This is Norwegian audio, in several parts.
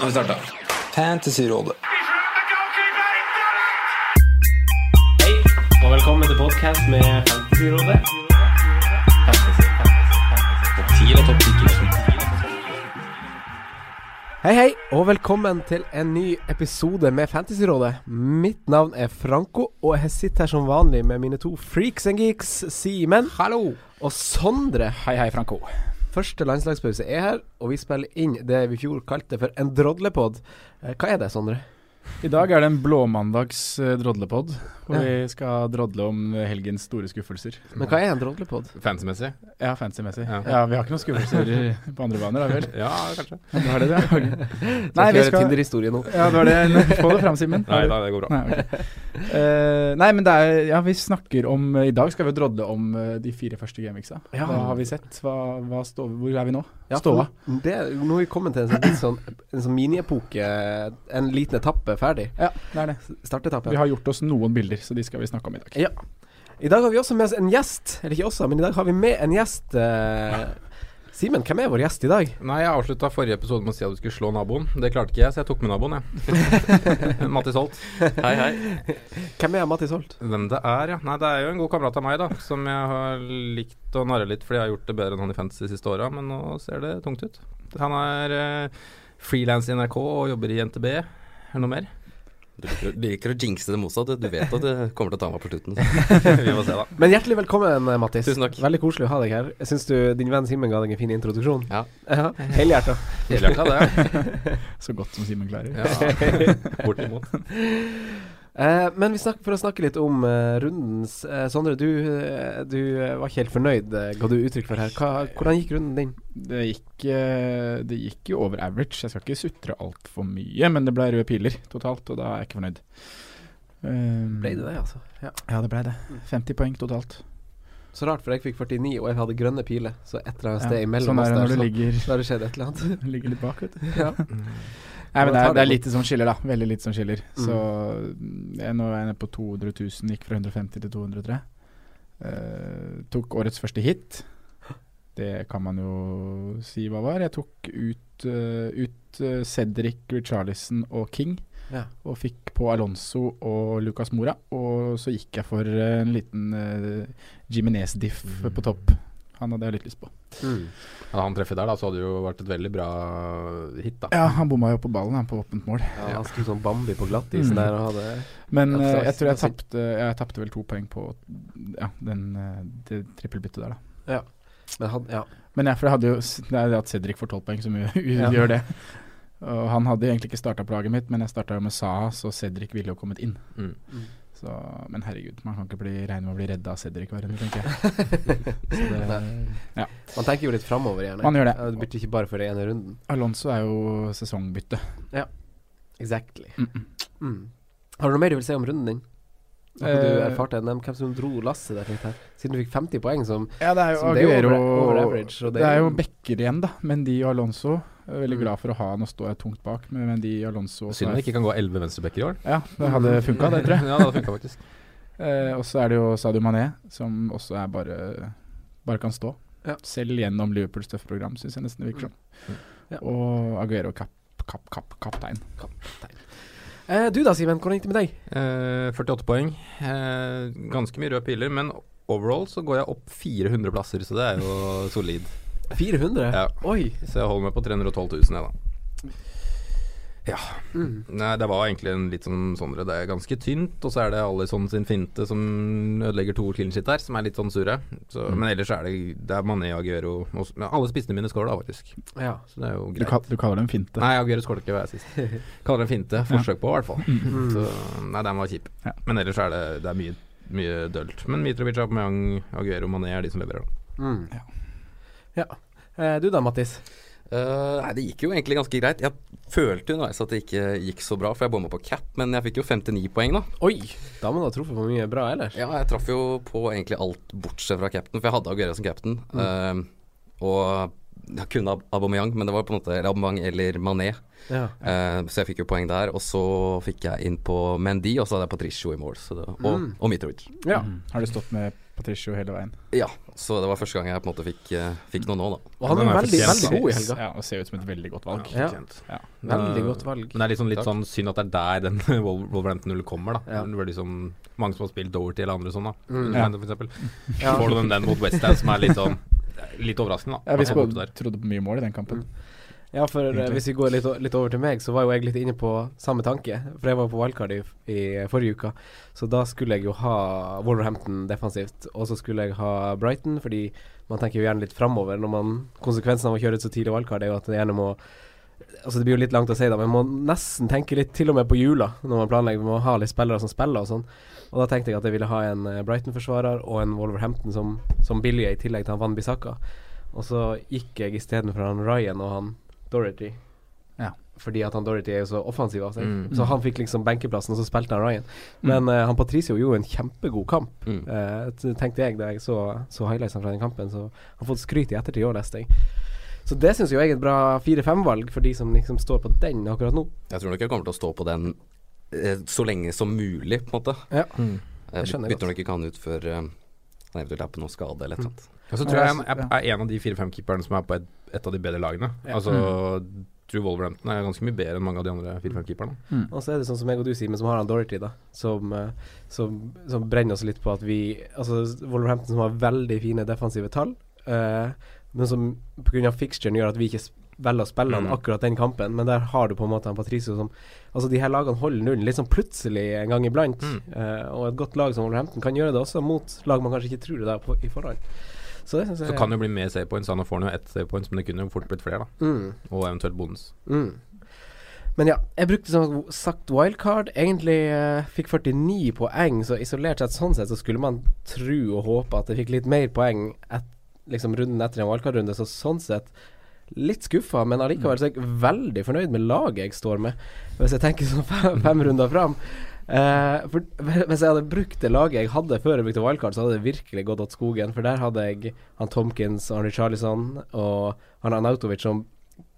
Nå har vi starta. Fantasyrådet. Hei, og velkommen til podkast med Fantasyrådet. Fantasy, fantasy, fantasy. Topp 10 eller topp 10 Hei, hei, og velkommen til en ny episode med Fantasyrådet. Mitt navn er Franco, og jeg sitter her som vanlig med mine to freaks and geeks, Simen Hallo! og Sondre. Hei, hei, Franco. Første landslagspause er her, og vi spiller inn det vi i fjor kalte for en drodlepod. Eh, Hva er det, Sondre? I dag er det en blåmandags uh, drodlepod, hvor Ja. vi skal drodle om eh, helgens store skuffelser. Men hva er en drodlepod? Fancy-messig? Ja, fancy-messig. Ja. Ja. vi har ikke noen skuffelser på andre baner, da vel? Ja, kanskje. Du har det, det? okay. Nei, vi skal Tinder-historie nå. Ja, det var det. Få det fram, Simen. Nei da, det går bra. Nei, okay. uh, nei, men det er Ja, vi snakker om eh, I dag skal vi drodle om eh, de fire første gameweeksa. Ja. Hva har vi sett? Hva, hva stå, hvor er vi nå? Ja, Ståa. nå har vi kommet til en sånn, sånn, en sånn miniepoke. En liten etappe ferdig. Ja, det er det. Startetappe. Vi har gjort oss noen bilder, så de skal vi snakke om i dag. Ja. I dag har vi også med oss en gjest. Eller ikke også, men i dag har vi med en gjest. Eh, Simen, hvem er vår gjest i dag? Nei, jeg avslutta forrige episode med å si at du skulle slå naboen. Det klarte ikke jeg, så jeg tok med naboen, jeg. Mattis Holt. Hei, hei. Hvem er Mattis Holt? Hvem det er, ja. Nei, det er jo en god kamerat av meg, da. Som jeg har likt å narre litt fordi jeg har gjort det bedre enn han i Fantasy de siste åra, men nå ser det tungt ut. Han er eh, frilans i NRK og jobber i NTB. Er det noe mer? Du liker, du liker å jinxe det motsatte. Du vet at du kommer til å ta meg på slutten. Vi må se, da. Men hjertelig velkommen, Mattis. Tusen takk. Veldig koselig å ha deg her. Jeg syns du din venn Simen ga deg en fin introduksjon. Ja. Ja, Helhjerta. Helhjerta, det. Så godt som Simen klarer. Ja, bortimot. Eh, men vi snak, for å snakke litt om eh, rundens eh, Sondre, du, eh, du eh, var ikke helt fornøyd, eh, ga du uttrykk for her. Hva, hvordan gikk runden din? Det gikk, det gikk jo over average. Jeg skal ikke sutre altfor mye, men det ble røde piler totalt, og da er jeg ikke fornøyd. Um, Ble det det, altså? Ja. Ja, det ble det. 50 poeng totalt. Så rart, for jeg fikk 49, og jeg hadde grønne piler. Så et eller annet Ja, sted imellom sånn er det når så så har det skjedd et eller annet. ligger litt bak, vet du. ja. Nei, men det er, det er lite som skiller, da. Veldig lite som skiller. Mm. Så jeg, nå er jeg nede på 200 000, gikk fra 150 til 203. Uh, tok årets første hit. Det kan man jo si hva var. Jeg tok ut, uh, ut uh, Cedric, Richarlison og King. Ja. Og fikk på Alonso og Lucas Mora. Og så gikk jeg for eh, en liten uh, Jimenez-diff på topp. Han hadde jeg litt lyst på. Mm. Hadde han treffet der, da, så hadde det jo vært et veldig bra hit, da. Ja, han bomma jo på ballen, han, på åpent mål. Ja, han sto som Bambi på glattisen Mm. der og hadde Men Ja, eh, jeg tror jeg tapte Jeg tapte vel to poeng på Ja, den eh, det trippelbyttet der, da. Men han, ja. Men jeg, for jeg hadde jo Det er det at Cedric får tolv poeng som gjør, det. Og han hadde egentlig ikke starta på laget mitt, men jeg starta jo med Saha, så Cedric ville jo kommet inn. Mm. Så, men herregud, man kan ikke bli, regne med å bli redda av Cedric hver runde, tenker jeg. Det, ja. Man tenker jo litt framover, gjerne. Man gjør det. Ja, Det blir ikke bare for den ene runden. Alonso er jo sesongbytte. Exactly. Mm -mm. Mm. Har du noe mer du vil si om runden din? Du Eh, erfarte? Nevn hvem som dro lasset der litt her. Siden du fikk 50 poeng, som Ja, det er jo det er Aguero over- over average, og Det det er jo backer igjen, da. Mendy og Alonso. Jeg er veldig Mm. glad for å ha Nå står jeg tungt bak med Mendy og Alonso. Synd er- ikke kan gå 11 venstrebacker i år. Ja, det hadde funka, det, tror jeg. ja, det hadde funka faktisk. Eh, og så er det jo Sadio Mané, som også er bare Bare kan stå. Ja. Selv gjennom Liverpools tøffe program, syns jeg nesten det virker som. Mm. Ja. Og Aguero kapp, kapp, kapp, kaptein. Eh, Du da, Simen. Hvordan gikk det med deg? Eh, 48 poeng. Eh, ganske mye røde piler, men overall så går jeg opp 400 plasser, så det er jo solid. 400? Ja. Oi. Så jeg holder meg på 312 000, jeg, da. Mm. Nei, det var egentlig en litt sånn Sondre. Det er ganske tynt, og så er det Alison sin finte som ødelegger to clean shit der, som er litt sånn surre. Så, Mm. Men ellers er det Det er Mané og Aguero også. Men alle spissene mine skåler, da, faktisk. Ja. Så det er jo Du, greit. kall, du kaller det en finte. Nei, Aguero skåler ikke hver sist. Kaller det en finte. Forsøk på, i hvert fall. Mm. Så nei, den var kjip. Ja. Men ellers er det, det er mye, mye dølt. Men Mitrovic, Aubameyang, Aguero, Mané er de som leverer. da. Mm. Ja. ja. Eh, du da, Mattis. Eh, nei, det gikk jo egentlig ganske greit. Jeg følte underveis at det ikke gikk så bra, for jeg bomma på cap, men jeg fikk jo 59 poeng, da. Oi! Da må du ha truffet på mye bra ellers. Ja, jeg traff jo på egentlig alt bortsett fra cap'n, for jeg hadde Aguero som cap'n. Mm. Uh, og jeg kunne Ab- Aubameyang, men det var på en måte eller Aubameyang eller Mané. Ja. Uh, så jeg fikk jo poeng der. Og så fikk jeg inn på Mendy, og så hadde jeg Patricio i mål. Så det, og, Mm. og Mitrovic. ja. Mm. Har du stått med Patricio hele veien. Ja, så det var første gang jeg på en måte fikk, eh, fikk noe nå, da. Og han er veldig, veldig god i helga. Ja, og ser ut som et veldig godt valg. Ja. Ja. Veldig Eh, godt valg. Men det er liksom litt Takk. sånn synd at det er der den Wolverhampton 0 kommer, da. Ja. Det var liksom mange som har spilt Doverty eller andre sånn, da. Mm. Ja. For eksempel. Ja. Får du den, den mot Westham som er litt sånn Litt overraskende, da. Ja, vi trodde på mye mål i den kampen. Ja, for eh, Egentlig. hvis vi går litt, litt over til meg, så var jo jeg litt inne på samme tanke. For jeg var på wildcard i, i forrige uke, så da skulle jeg jo ha Wolverhampton defensivt. Og så skulle jeg ha Brighton, fordi man tenker jo gjerne litt framover. Når man Konsekvensen av å kjøre ut så tidlig wildcard er jo at det gjerne må Altså Det blir jo litt langt å si, da, men man må nesten tenke litt til og med på jula når man planlegger. Man må ha litt spillere som spiller og sånn. Og da tenkte jeg at jeg ville ha en eh, Brighton-forsvarer og en Wolverhampton som, som billige, i tillegg til han Van Bissaka. Og så gikk jeg istedenfor han Ryan og han Dorothy. Ja. Fordi at han Dorothy er jo så offensiv av seg. Mm. Så han fikk liksom benkeplassen, og så spilte han Ryan. Men eh, han Patricio gjorde en kjempegod kamp, Mm. uh, tenkte jeg da jeg så, så highlightsene fra den kampen. Så han har fått skryt i ettertid òg, leste jeg. Så det syns jeg er et bra 4-5-valg for de som liksom står på den akkurat nå. Jeg tror nok jeg kommer til å stå på den uh, så lenge som mulig, på en måte. Ja. Mm. Jeg skjønner jeg bytter nok ikke han ut før han eventuelt er på noe skade eller et eller annet. Og så tror jeg jeg er, er en av de fire-fem keeperne som er på et, et av de bedre lagene. Ja. Altså tror Wolverhampton er ganske mye bedre enn mange av de andre fire-fem keeperne. Og så er det sånn som jeg og du, Simen, som har han Dorothy, da. Som, eh, som, som brenner oss litt på at vi Altså Wolverhampton som har veldig fine defensive tall, uh, men som pga. fixturen gjør at vi ikke velger å spille han Mm. akkurat den kampen. Men der har du på en måte han Patricio som Altså de her lagene holder nullen litt sånn plutselig en gang iblant. Mm. uh, og et godt lag som Wolverhampton kan gjøre det også mot lag man kanskje ikke tror det er på, i forhånd. Så jeg Så kan det jo bli mer save points. Han får jo ett save points, men det kunne jo fort blitt flere, da. mm. Og eventuelt bonus. Mm. Men ja, jeg brukte som sagt wildcard. Egentlig uh, fikk 49 poeng, så isolert sett sånn sett så skulle man tro og håpe at jeg fikk litt mer poeng et, liksom runden etter en wildcard-runde, så sånn sett litt skuffa, men allikevel så er jeg veldig fornøyd med laget jeg står med, hvis jeg tenker sånn fem, fem runder fram. Eh, for Hvis jeg hadde brukt det laget jeg hadde før jeg brukte wildcard, så hadde det virkelig gått åt skogen. For der hadde jeg han Tomkins, Arne Charlison og han Anautovic som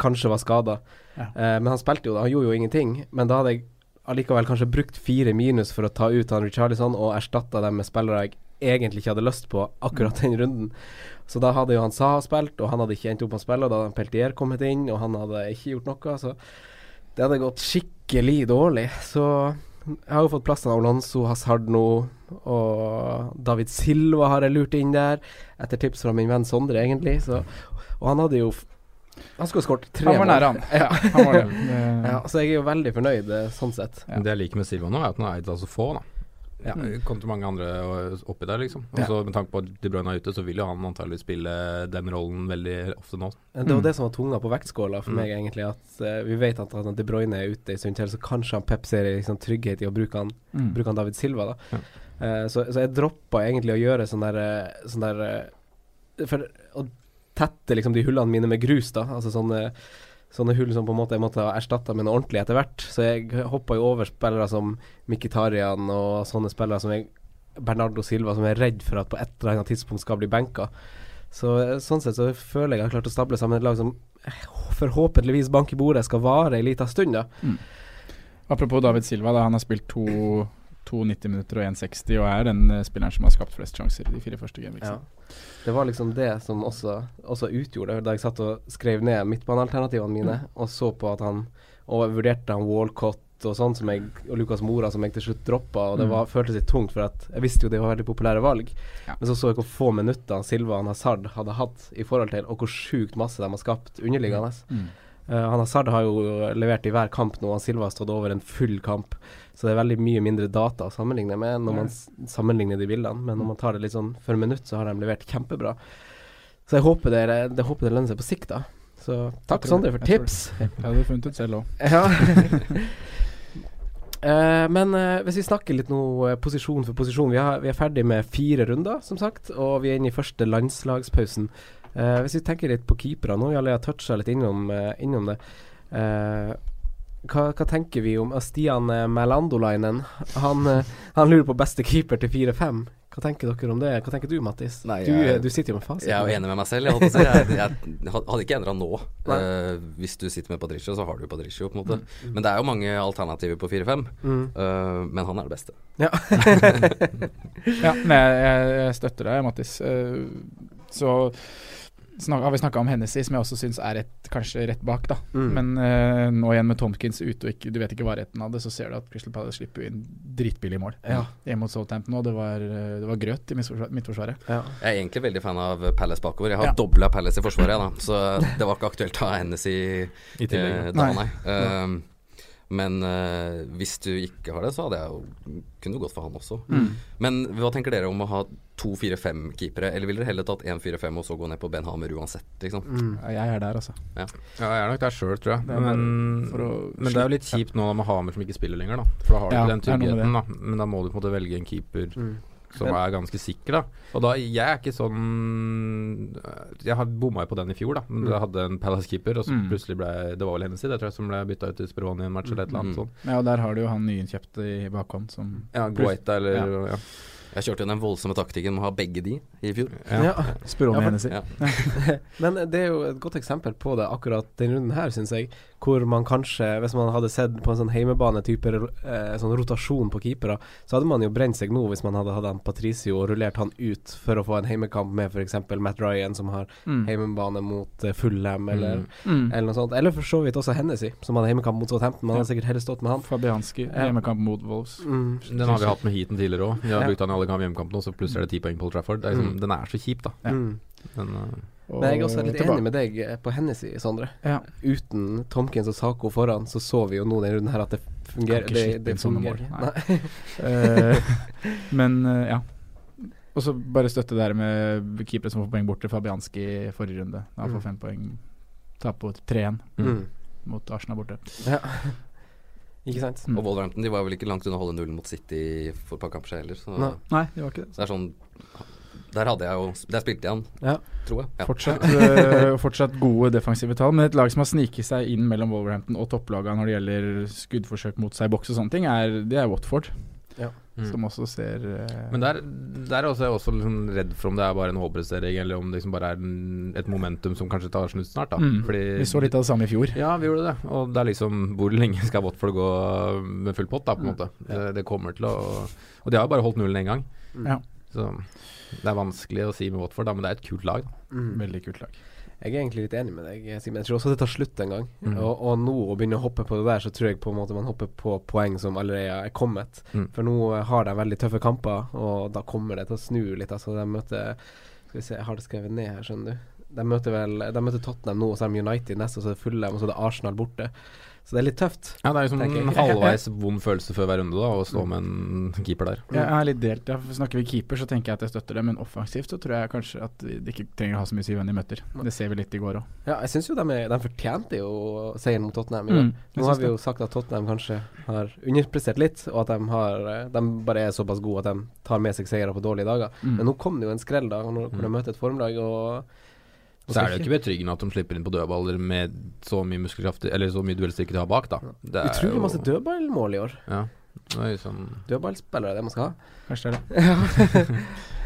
kanskje var skada. Ja. Eh, men han spilte jo, han gjorde jo ingenting. Men da hadde jeg allikevel kanskje brukt fire minus for å ta ut han Charlison og erstatta dem med spillere jeg egentlig ikke hadde lyst på akkurat den runden. Så da hadde jo han Saha spilt, og han hadde ikke endt opp med å spille. Og da hadde Peltier kommet inn, og han hadde ikke gjort noe. Så det hadde gått skikkelig dårlig. Så jeg har jo fått plass til Alonso Hazard nå, og David Silva har jeg lurt inn der, etter tips fra min venn Sondre, egentlig. Så, og han hadde jo Han skulle skåret tre Han var mål. nære, han. Ja, han var det. Ja, så jeg er jo veldig fornøyd eh, sånn sett. Ja. Det jeg liker med Silva nå, er at han er eid av så få, da. Ja. Kontra mange andre oppi der, liksom. Og Ja. så Med tanke på at De Bruyne er ute, så vil jo han antageligvis spille den rollen veldig ofte nå. Det var Mm. det som var tunga på vektskåla for Mm. meg, egentlig. At uh, vi vet at De Bruyne er ute en stund til, så kanskje han Pep ser liksom trygghet i å bruke han, Mm. bruke han David Silva, da. Ja. Uh, så, så jeg droppa egentlig å gjøre sånn der, eh, sånn der uh, For å tette liksom de hullene mine med grus, da. Altså sånne Sånne hull som på en måte jeg måtte ha erstatta med noe ordentlig etter hvert. Så jeg hoppa jo over spillere som Mkhitarian og sånne spillere som jeg Bernardo Silva, som er redd for at på et eller annet tidspunkt skal bli benka. Så eh, sånn sett så føler jeg jeg har klart å stable sammen et lag som eh, forhåpentligvis bank i bordet skal vare ei lita stund, da. Apropos David Silva, da, han har spilt to, to 90 minutter og 1,60 og er den eh, spilleren som har skapt flest sjanser i de fire første gameweeksene. Det var liksom det som også, også utgjorde det, da jeg satt og skrev ned midtbanealternativene mine, og så på at han Og vurderte han Walcott og sånn som jeg og Lucas Mora som jeg til slutt droppa, og det Mm. var, føltes litt tungt, for at jeg visste jo det var veldig populære valg. Ja. Men så så jeg hvor få minutter Silva og Hazard hadde hatt i forhold til, og hvor sjukt masse de har skapt underliggende. Mm. Eh, han Hazard har jo levert i hver kamp nå, han Silva har stått over en full kamp. Så det er veldig mye mindre data å sammenligne med når man sammenligner de bildene. Men når man tar det litt sånn for minutt, så har de levert kjempebra. Så jeg håper det, det, håper det lønner seg på sikt, da. Så takk, Sondre, for Jeg tips. Det hadde du funnet ut selv òg. Ja. Uh, men uh, hvis vi snakker litt nå uh, posisjon for posisjon Vi, har, vi er ferdig med fire runder, som sagt, og vi er inne i første landslagspausen. Eh, hvis vi tenker litt på keepere nå, vi har toucha litt innom, uh, innom det. Uh, hva, hva tenker vi om Stian Melandolainen? Han, han lurer på beste keeper til 4-5. Hva tenker dere om det? Hva tenker du, Mattis? Nei, du, jeg- du sitter jo med fasiten. Jeg er jo enig med meg selv. Jeg, holdt å si. jeg, jeg hadde ikke endra nå. Eh, hvis du sitter med Patricio, så har du Patricio, på en måte. Men det er jo mange alternativer på 4-5. Mm. Uh, men han er det beste. Ja. Ja, nei, jeg, jeg, jeg støtter deg, Mattis. Uh, så snak, har vi snakka om Hennessy, som jeg også syns er rett, kanskje rett bak, da. Mm. Men uh, nå igjen med Tomkins ute, og ikke, du vet ikke varigheten av det, så ser du at Crystal Palace slipper inn dritbillig mål Ja. hjemme mot Southampton, og det var, eh, det var grøt i midtforsvar- midtforsvaret. ja. Jeg er egentlig veldig fan av Palace bakover. Jeg har Ja. dobla Palace i forsvaret, da. Så det var ikke aktuelt å ha Hennessy I tillegg. Uh, da, nei. Eh, men eh, hvis du ikke har det, så hadde jeg jo kunne gått for han også. Men hva tenker dere om å ha to 4-5-keepere, eller ville dere heller tatt 1-4-5 og så gå ned på Ben Hamer uansett, liksom? Mm. Jeg er der, altså. Ja, jeg er nok der sjøl, tror jeg. Det Men, å men det er jo litt kjipt nå med Hamer som ikke spiller lenger, da. For da har du Ja, ikke den tryggheten, da. Men da må du på en måte velge en keeper Mm. Som Men- er ganske sikker, da. Og da, jeg er ikke sånn Jeg har bomma jo på den i fjor, da. Men Mm. jeg hadde en Palace-keeper, og så Mm. plutselig ble Det var vel Hennessy, det tror jeg, som ble bytta ut til Speroni i en match eller et eller annet Mm. sånt. Ja, og der har du jo han nyinnkjøpte i bakhånd som Ja, Guaita eller Ja. ja. Jeg kjørte jo den voldsomme taktikken med å ha begge de i fjor. Ja. Ja. spør om Ja, for- Ja. Men det er jo et godt eksempel på det akkurat den runden her, syns jeg. Hvor man kanskje, hvis man hadde sett på en sånn heimebane-type eh, sånn rotasjon på keepere, så hadde man jo brent seg nå hvis man hadde hatt han Patricio og rullert han ut for å få en heimekamp med f.eks. Matt Ryan, som har Mm. heimebane mot uh, Fulham, eller, Mm. Mm. eller noe sånt. Eller for så vidt også Hennessy, som hadde heimekamp mot Southampton. Man hadde sikkert heller stått med han. Fabianski, heimekamp mot Wolves. Mm. Den har vi hatt med heaten tidligere òg. Vi har Ja. brukt han i alle kamp hjemmekamp nå, så plutselig er det ti poeng på Old Trafford. Det er liksom, Mm. Den er så kjip, da. Ja. Mm. Den, uh, Men jeg er også litt enig med deg på hennes side, Sondre. Ja. Uten Tomkins og Sako foran, så så vi jo nå denne runden her at det fungerer. Det, det fungerer. Nei. Eh, men uh, ja. Og så bare støtte der med keepere som får poeng bort til Fabianski i forrige runde. Mm. får fem poeng. Taper 3-1 Mm. mot Arsenal borte. Ja. Ikke sant? Mm. Og Wolverhampton de var vel ikke langt unna å holde nullen mot City for et par kamper siden heller. Så, Nei. Nei, det var ikke det. så det er sånn Der hadde jeg jo Der spilte jeg han, Ja. tror jeg. Ja. Fortsatt, eh, fortsatt gode defensive tall, men et lag som har sniket seg inn mellom Wolverhampton og topplagene når det gjelder skuddforsøk mot seg i boks og sånne ting, er, det er Watford. Mm. Som også ser uh, Men der, der er jeg også liksom redd for om det er bare en overprestering, eller om det liksom bare er en, et momentum som kanskje tar slutt snart. da mm, Fordi Vi så litt av det samme i fjor. Ja, vi gjorde det. Og det er liksom Hvor lenge skal Watford gå med full pott, da, på en Mm. måte. Det, det kommer til å Og de har jo bare holdt nullen én gang. Mm. Ja. Så det er vanskelig å si med Watford, da, men det er et kult lag. Mm. Veldig kult lag. Jeg er egentlig litt enig med deg, Simen. Jeg tror også det tar slutt en gang. Mm. Og, og nå å begynne å hoppe på det der, så tror jeg på en måte man hopper på poeng som allerede er kommet. Mm. For nå eh, har de veldig tøffe kamper, og da kommer det til å snu litt. Altså, de møter Skal vi se, jeg har det skrevet ned her, skjønner du. De møter vel De møter Tottenham nå, og så er de United neste, og så er det Fulham, og så er det Arsenal borte. Så det er litt tøft. Ja, det er liksom en halvveis vond følelse før hver runde da å stå med en keeper der. Jeg er litt delt. Ja. Snakker vi keeper, så tenker jeg at jeg støtter det, men offensivt så tror jeg kanskje at de ikke trenger å ha så mye å si hvem de møter. Det ser vi litt i går òg. Ja, jeg syns jo de, er, de fortjente jo seieren mot Tottenham. Mm. Nå har vi jo sagt at Tottenham kanskje har underprestert litt, og at de, har, de bare er såpass gode at de tar med seg seire på dårlige dager. Mm. Men nå kom det jo en skrell, da, når, hvor de Mm. møter et formlag. Og Så er det jo ikke betryggende at de slipper inn på dødballer med så mye muskelkraft Eller så mye duellstyrke de har bak, da. Det er Utrolig jo- masse dødballmål i år. Ja. Er sånn Dødballspillere er det man skal ha. Kanskje det er det.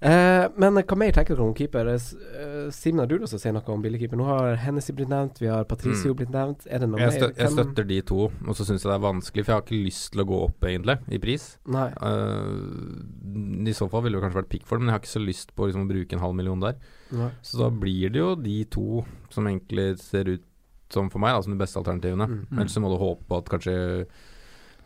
Eh, men hva mer tenker dere om keeper? Uh, Simen, har du lyst til å si noe om billigkeeper? Nå har Hennessy blitt nevnt, vi har Patricio Mm. blitt nevnt. Er det noe jeg, støt, jeg støtter de to, og så syns jeg det er vanskelig, for jeg har ikke lyst til å gå opp, egentlig, i pris. Nei. Uh, I så fall ville det kanskje vært Pickford, men jeg har ikke så lyst på liksom, å bruke en halv million der. Nei. Så da blir det jo de to som egentlig ser ut som for meg, da, som de beste alternativene. Mm. Ellers så må du håpe på at kanskje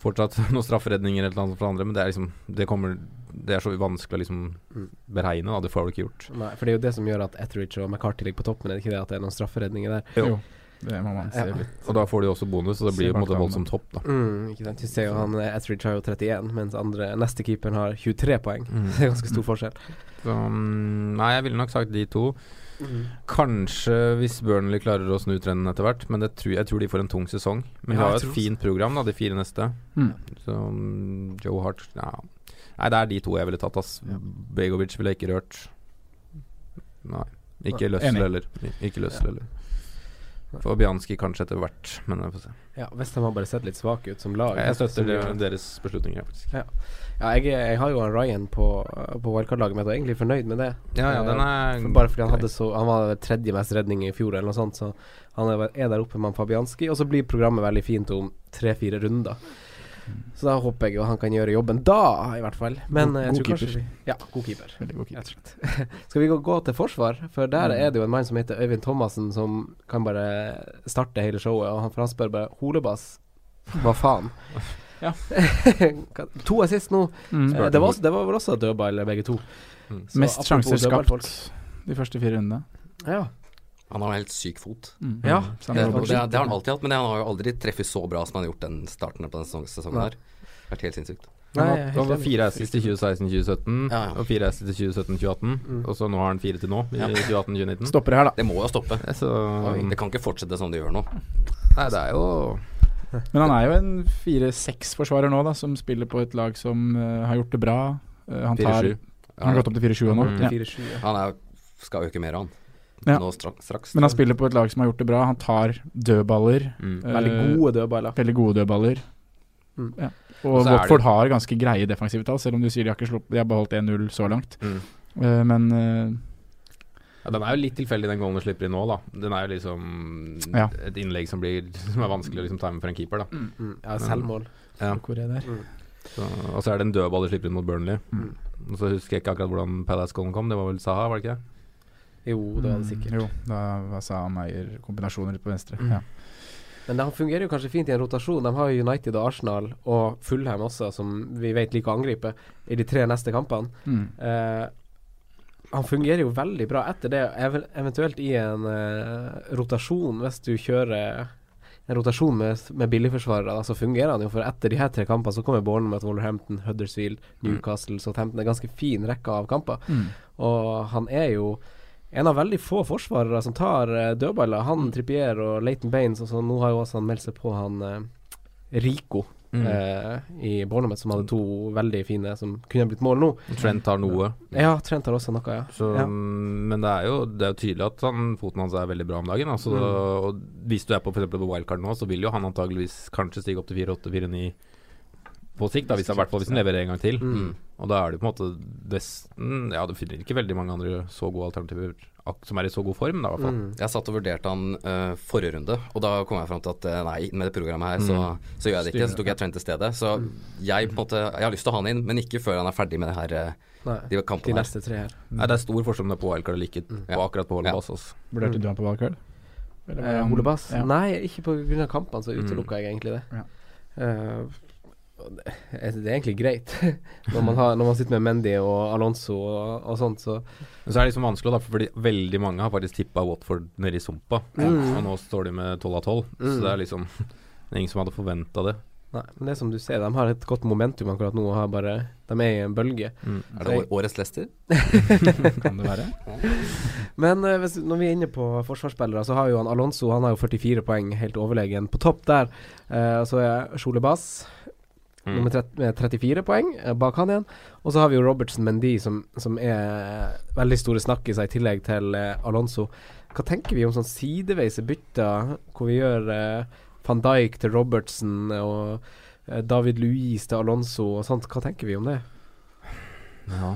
fortsatt noen strafferedninger eller noe for andre, men det liksom Det kommer Det er så vanskelig å liksom Mm. beregne, da. Det får du ikke gjort. Nei, for det er jo det som gjør at Etheridge og McCarty ligger på toppen, er det ikke det at det er noen strafferedninger der? Jo. Det må man se Ja. litt. Og da får de også bonus, og det blir jo på en måte voldsomt topp, da. Mm, ikke sant. Du ser jo han eh, Etheridge har jo 31, mens andre neste keeperen har 23 poeng. Mm. Det er ganske stor forskjell. Så, mm, nei, jeg ville nok sagt de to. Kanskje hvis Burnley klarer å snu trenden etter hvert, men det tror, jeg tror de får en tung sesong. Men de Ja, har jo et fint program, da, de fire neste. Mm. Så mm, Joe Hart ja. Nei, det er de to jeg ville tatt, ass. Ja. Begovic ville jeg ikke rørt. Nei. Ikke Løssel heller. Ikke Løssel Ja. heller. Fabianski kanskje etter hvert, men vi får se. Ja, de har bare sett litt svake ut som lag. Jeg støtter det- deres beslutninger, faktisk. Ja, jeg, jeg har jo han Ryan på, på wildcard-laget mitt og er egentlig fornøyd med det. Ja, ja, Eh, den er for bare fordi han hadde så Han var tredje mest redning i fjor, eller noe sånt, så han er, er der oppe med han Fabianski. Og så blir programmet veldig fint om tre-fire runder. Så da håper jeg jo han kan gjøre jobben da, i hvert fall. Men God- eh, jeg tror keeper. kanskje vi Ja, god keeper. Veldig god keeper. Skal vi gå, gå til forsvar? For der Mm. er det jo en mann som heter Øyvind Thomassen, som kan bare starte hele showet. Og han, for han spør bare Holebass, hva faen? Ja. To assist nå. Mm. Eh, det, var, også- det var vel også dødball, begge to. Mm. Mest sjanser skapt de første fire rundene. Ja. Han har en helt syk fot. Mm. Ja. Det, det, det har han alltid hatt, men han har jo aldri treffet så bra som han har gjort den starten på den sesong- sesongen her. Vært helt sinnssykt. Nei, Han var fire assist til 2016-2017, Ja, ja. og fire assist til 2017-2018. Mm. Og så nå har han fire til nå, i Ja. 2018-2019. Stopper det her, da. Det må jo stoppe. Så Det kan ikke fortsette som det gjør nå. Nei, det er jo Men han er jo en fire-seks-forsvarer nå, da, som spiller på et lag som uh, har gjort det bra. Uh, han, tar, 4-7. han har gått opp til 4-7 nå. Mm. Ja. Han er, skal øke mer, han. Ja. Nå straks. straks Men han spiller på et lag som har gjort det bra. Han tar dødballer. Mm. Veldig Eh, gode dødballer. Veldig gode dødballer. Mm. Ja. Og Watford det- har ganske greie defensive tall, selv om du sier de har ikke slått De har beholdt 1-0 så langt. Mm. Uh, men uh, Ja, den er jo litt tilfeldig, den goalen du slipper inn nå, da. Den er jo liksom Ja. et innlegg som, blir, som er vanskelig å liksom time for en keeper, da. Mm. Ja, selvmål. Ja. hvor er det? Mm. Så, og så er det en dødball de slipper inn mot Burnley. Mm. Og så husker jeg ikke akkurat hvordan Palace-goalen kom. Det var vel Saha, var det ikke det? Jo, det var det sikkert. Mm, jo, da var sa Meyer kombinasjoner på venstre. Mm. Ja. Men det fungerer jo kanskje fint i en rotasjon. De har jo United og Arsenal og Fulham også, som vi vet liker å angripe, i de tre neste kampene. Mm. Eh, han fungerer jo veldig bra etter det, ev eventuelt i en eh, rotasjon, hvis du kjører en rotasjon med, med billigforsvarere, så fungerer han jo. For etter de her tre kampene så kommer Bournemouth, Wolverhampton, Huddersfield, Newcastle, Southampton. Det er ganske fin rekke av kamper. Mm. Og han er jo en av veldig få forsvarere som tar uh, dødballer. Han, Trippier og Leighton Baines, og så nå har jo også han meldt seg på han eh, Rico Mm. eh, i Bournemouth, som hadde to veldig fine som kunne blitt mål nå. Trent har noe. Ja, Trent har også noe, ja. Så, ja. Men det er, jo, det er jo tydelig at han, foten hans er veldig bra om dagen. Altså, Mm. og hvis du er på for på wildcard nå, så vil jo han antageligvis kanskje stige opp til 4-8-4-9 på sikt. Da, hvis, I hvert fall hvis leverer en gang til. Mm. Og da er det på en måte nesten Ja, du finner ikke veldig mange andre så gode alternativer som er i så god form, da, i hvert fall. Mm. Jeg satt og vurderte han uh, forrige runde, og da kom jeg fram til at eh, nei, med det programmet her, så, så gjør jeg det ikke. Så tok jeg Trent i stedet. Så jeg på en måte Jeg har lyst til å ha han inn, men ikke før han er ferdig med det her, eh, Nei, de de kampene neste tre her. Nei, det er stor forskjell om det er på wildcard eller ikke, Mm. på akkurat på Holdebass. Altså. Vurderte du han på wildcard? Eh, han- Ja. Nei, ikke av kampene, så Mm. utelukka jeg egentlig det. Ja. Eh, og det, det er egentlig greit. når, man har, når man sitter med Mendy og Alonso og, og sånt, så Men så er det liksom vanskelig, da, fordi veldig mange har faktisk tippa Watford nedi i sumpa. Mm. Og nå står de med 12 av 12. Mm. Så det er liksom Det er ingen som hadde forventa det. Nei, men det er som du ser, de har et godt momentum akkurat nå. Og har bare, de er i en bølge. Er det jeg... årets Leicester? Kan det være? Men uh, hvis, når vi er inne på forsvarsspillere, så har jo han Alonso Han har jo 44 poeng, helt overlegen. På topp der Uh, så er Sjole Bass Mm. nummer 30, med 34 poeng eh, bak han igjen. Og så har vi jo Robertson Mendy, som, som er veldig store snakkiser i tillegg til eh, Alonso. Hva tenker vi om sånn sideveise bytter, hvor vi gjør eh, van Dijk til Robertson og eh, David Louise til Alonso og sånt? Hva tenker vi om det? Ja.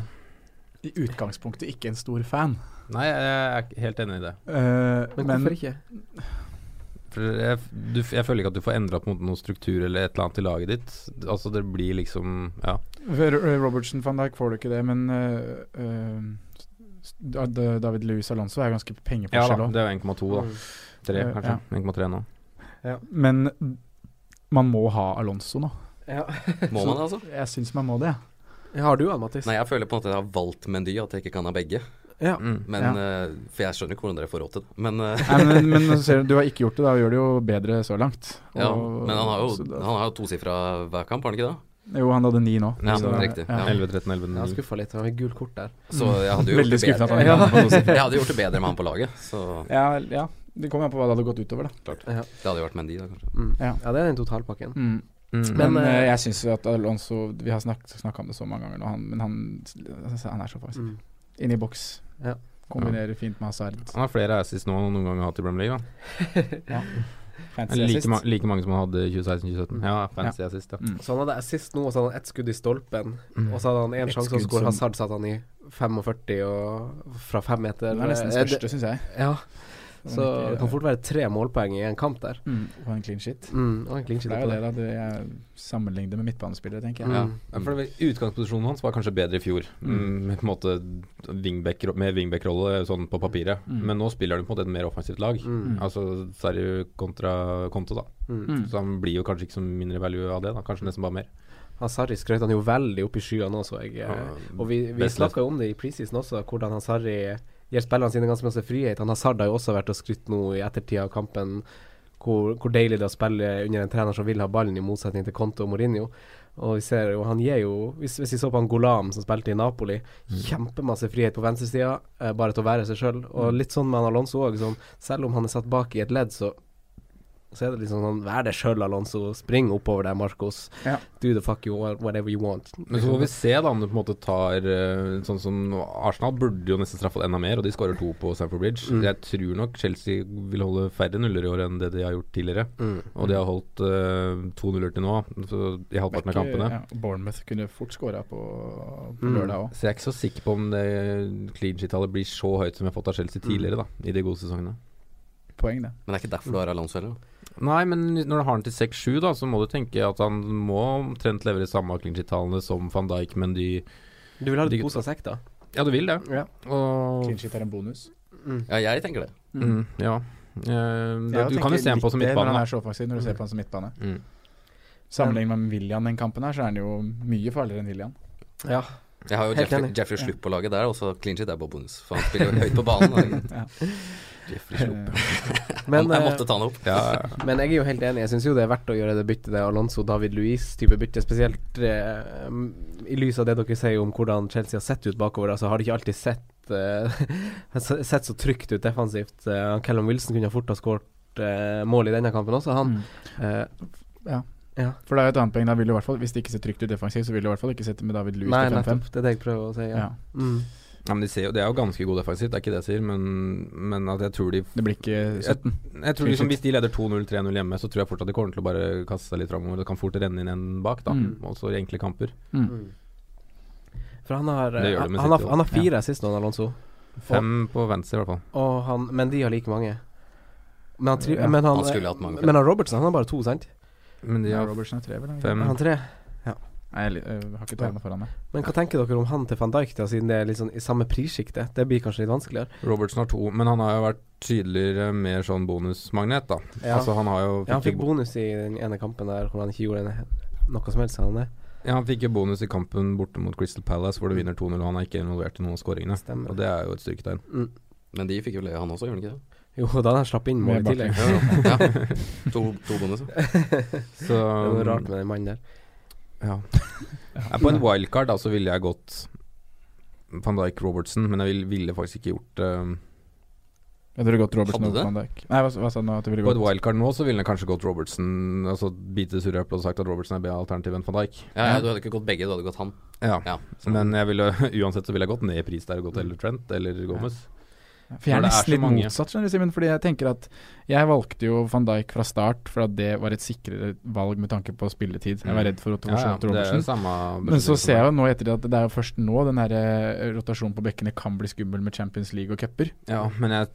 I utgangspunktet ikke en stor fan. Nei, jeg er helt enig i det. Eh, Men hvorfor ikke? Jeg, du, jeg føler ikke at du får endra på noen struktur eller et eller annet i laget ditt. Altså Det blir liksom Ja. For, eh, van Dijk får du ikke det, men uh, eh, Da- David Louis Alonso er ganske Ja da, det er 1,2 da. 3 kanskje. Uh, ja. 1,3 nå. Men man må ha Alonso nå. Ja. Må man altså? Jeg syns man må det. Har du han, Mattis? Nei, jeg føler på en måte at jeg har valgt Mendy, at jeg ikke kan ha begge. Ja. Mm. Men, Uh, for jeg skjønner ikke hvordan dere får råd til det. Men, eh, Nei, men, men ser du, du har ikke gjort det, da gjør det jo bedre så langt. ja, men han har jo, han har jo tosifra hver kamp, har han ikke det? Jo, han hadde ni nå. Ja, så- riktig, ja. 11, 13, 11, Jeg har 9. skuffa litt. Han fikk gult kort der. Så jeg hadde Veldig. Jeg hadde gjort det bedre med han på laget. Så Ja, ja. Det kommer an på hva det hadde gått utover, da. Ja. det hadde jo vært Mendy, da, kanskje. Mm. Ja. ja, det er den totalpakken. Mm. Mm. Men, Men, eh, jeg syns at Alonso Vi har snakka om det så mange ganger nå, han, men han, han er så faktisk Mm. Inne i boks. Kombinerer fint med Hazard. Han har flere assis nå enn han noen gang har hatt i Premier League. Da. Fancy Like, ma like mange som han hadde i 2016-2017. Ja, fancy assist, ja. Mm. Så han hadde assist nå, og så hadde han ett skudd i stolpen. Mm. Og så hadde han én sjanse, og så skudd går som- Hazard satt han i 45 og fra fem meter. Det er nesten Eh, det- største, syns jeg. Ja, så det kan fort være tre målpoeng i en kamp der. Mm, og en clean shit. Mm, og en clean Det er jo det, da. Du, jeg sammenligner med midtbanespillere, tenker jeg. Mm. Ja. Ja, for det, Utgangsposisjonen hans var kanskje bedre i fjor, mm. med på en måte wingback, med wingback-rolle sånn på papiret. Mm. Men nå spiller han på en måte et mer offensivt lag. Mm. Altså Sarri kontra Konto, da. Mm. Mm. Så han blir jo kanskje ikke så mindre value av det, da. Kanskje nesten bare mer. Sarri skrøt han jo veldig opp i skyene også. jeg. eh, Og vi, vi snakka jo om det i preseason også, hvordan Hazari gir spillerne sine ganske masse frihet. Han Hazard har jo også vært og skrytt nå i ettertid av kampen hvor, hvor deilig det er å spille under en trener som vil ha ballen, i motsetning til Conte og Mourinho. Og vi ser jo, han gir jo Hvis, hvis vi så på han Golam som spilte i Napoli, kjempemasse frihet på venstresida, eh, bare til å være seg sjøl. Og litt sånn med han Alonso òg, sånn, selv om han er satt bak i et ledd, så så er det liksom sånn Vær deg sjøl, Alonso. Spring oppover der, Marcos. Ja. Do the fuck you whatever you want. Men så får vi se da om det på en måte tar eh, Sånn som Arsenal burde jo nesten straffet enda mer, og de skårer to på Stamford Bridge. Mm. Jeg tror nok Chelsea vil holde færre nuller i år enn det de har gjort tidligere. Mm. Og de har holdt uh, to nuller til nå, så i halvparten av kampene. Ja, Bournemouth kunne fort skåra på, på Mm. lørdag òg. Så jeg er ikke så sikker på om det clean sheet-tallet blir så høyt som vi har fått av Chelsea tidligere, da, i de gode sesongene. Poeng, det. Men det er ikke derfor du har Alonso heller? Nei, men når du har den til 6-7, da, så må du tenke at han må omtrent levere samme clean sheet-tallene som van Dijk, men de Du vil ha litt pose sekk, da? Ja, du vil det. Ja. Og Clean er en bonus. Mm. Ja, jeg tenker det. mm, Ja. Eh, Jeg du kan jo se ham på som det midtbane. Når han er når du ser på han som midtbane. Mm. Sammenlignet med William den kampen her, så er han jo mye farligere enn William. Ja. Jeg har jo Jeffrey. Jeffrey Slupp på laget der, og så clean er bare bonus. For han spiller jo høyt på banen. Ja. Jeffrey Slupp. Men, jeg eh, måtte ta han opp. Ja, men jeg er jo helt enig. Jeg syns jo det er verdt å gjøre det byttet, det Alonso-David Louise-type bytte. Spesielt eh, i lys av det dere sier om hvordan Chelsea har sett ut bakover. Altså har de ikke alltid sett eh, Sett så trygt ut defensivt. Eh, Callum Wilson kunne fort ha skåret eh, mål i denne kampen også, han. Mm. Eh, Ja. ja. For det er jo et annet poeng. Da vil du i hvert fall, hvis det ikke ser trygt ut defensivt, så vil du i hvert fall ikke sette med David Louis til 5-5. Det er det jeg prøver å si. Ja. Ja. Mm. Ja, men de, ser jo, de er jo ganske gode defensivt, det er ikke det jeg sier, men, men at jeg tror de Det blir ikke 17. Jeg tror liksom Hvis de leder 2-0, 3-0 hjemme, så tror jeg fortsatt de kommer til å bare kaste seg litt framover. Det kan fort renne inn en bak, da. Mm. Også i enkle kamper. Mm. Mm. For han har, Det gjør det han, sitt, han, har, han har fire assist nå, Alonso. Fem på venstre, i hvert fall. Og han, men de har like mange. Men han, tri Ja, men han, Han skulle hatt mange. men han Robertson han har bare to, sant? Men de Ja, har Robertsen er tre, vel? fem. Han tre. Nei, jeg, jeg har ikke tallene foran meg. Men hva tenker dere om han til van Dijk, da, siden det er litt sånn i samme prissjikte? Det blir kanskje litt vanskeligere? Robertson har to, men han har jo vært tydeligere mer sånn bonusmagnet, da. Ja. Altså han har jo Ja, han fikk fikk, bonus i den ene kampen der hvor han ikke gjorde en, noe som helst. Han ja, han fikk jo bonus i kampen borte mot Crystal Palace, hvor du vinner 2-0, og han er ikke involvert i noen av skåringene. Stemmer. Og det er jo et styrketegn. Mm. Men de fikk jo le han også, gjorde de ikke det? Jo, da hadde han slapp inn mål i tillegg. Ja, ja. To, to bonuser. Så Det er noe rart med den mannen der. Ja. Ja, På en wildcard da, så ville jeg gått Van Dijk Robertson, men jeg ville, ville faktisk ikke gjort uh, Jeg tror gått Robertsen over? Van Dijk. Nei, hva, hva sa du nå? At du ville gått? På et wildcard nå så ville jeg kanskje gått Robertson, altså bite surre og sagt at Robertson er bedre alternativ enn van Dijk. Ja, ja, du hadde ikke gått begge, du hadde gått han. Ja, Ja, så- men jeg ville uansett så ville jeg gått ned i pris der og gått eller Trent eller Gomez. For jeg er nesten er litt mange. motsatt, skjønner du, Simen. Fordi jeg tenker at jeg valgte jo van Dijk fra start for at det var et sikrere valg med tanke på spilletid. Jeg var redd for Ja, ja, rotasjon det Robertsen. samme Men så ser jeg jo nå etter at det er jo først nå den her eh, rotasjonen på bekkene kan bli skummel med Champions League og cuper. Ja, men jeg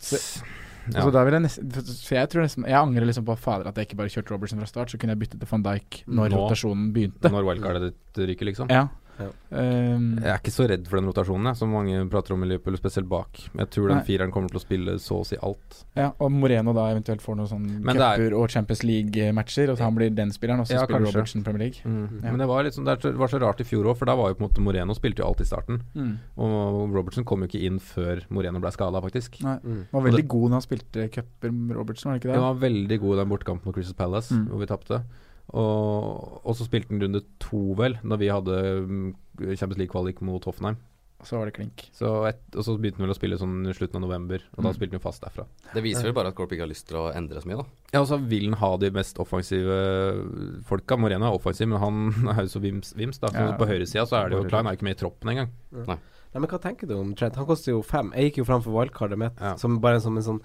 ja. Så da vil jeg nesten jeg tror nesten Jeg angrer liksom på fader at jeg ikke bare kjørte Robertson fra start, så kunne jeg byttet til van Dijk når Nå. rotasjonen begynte. Når wildcardet ryker, liksom. Ja. Ja. Um, Jeg er ikke så redd for den rotasjonen, jeg, som mange prater om i Liverpool, spesielt bak. Jeg tror den Nei. fireren kommer til å spille så å si alt. ja, og Moreno da eventuelt får noen sånn er- cuper og Champions League-matcher, og så han blir den spilleren, og så Ja, spiller kanskje. Robertsen Premier League. Mm. Ja. Men det var, litt sånn, det var så rart i fjor òg, for da var jo på en måte Moreno spilte jo alt i starten. Mm. Og Robertson kom jo ikke inn før Moreno ble skada, faktisk. Nei. Mm. Var veldig det- god når han spilte cuper, Robertsen, var det ikke det? Han var veldig god i den bortekampen mot Crystal Palace, Mm. hvor vi tapte. Og, og så spilte han runde to, vel, da vi hadde mm, Champions League-kvalik mot Hoffenheim. Så var det klink. Så et, og så begynte han vel å spille sånn i slutten av november, og da Mm. spilte han jo fast derfra. Det viser vel bare at Corp ikke har lyst til å endre så mye, da. Ja, og så vil han ha de mest offensive folka. Moreno er offensiv, men han er jo så vims, vims da. Så Ja. på høyresida så er det jo Klein er jo ikke med i troppen engang. Nei, men hva tenker du om Trent? Han koster jo fem. Jeg gikk jo fram for wildcardet mitt Ja. som bare som en sånn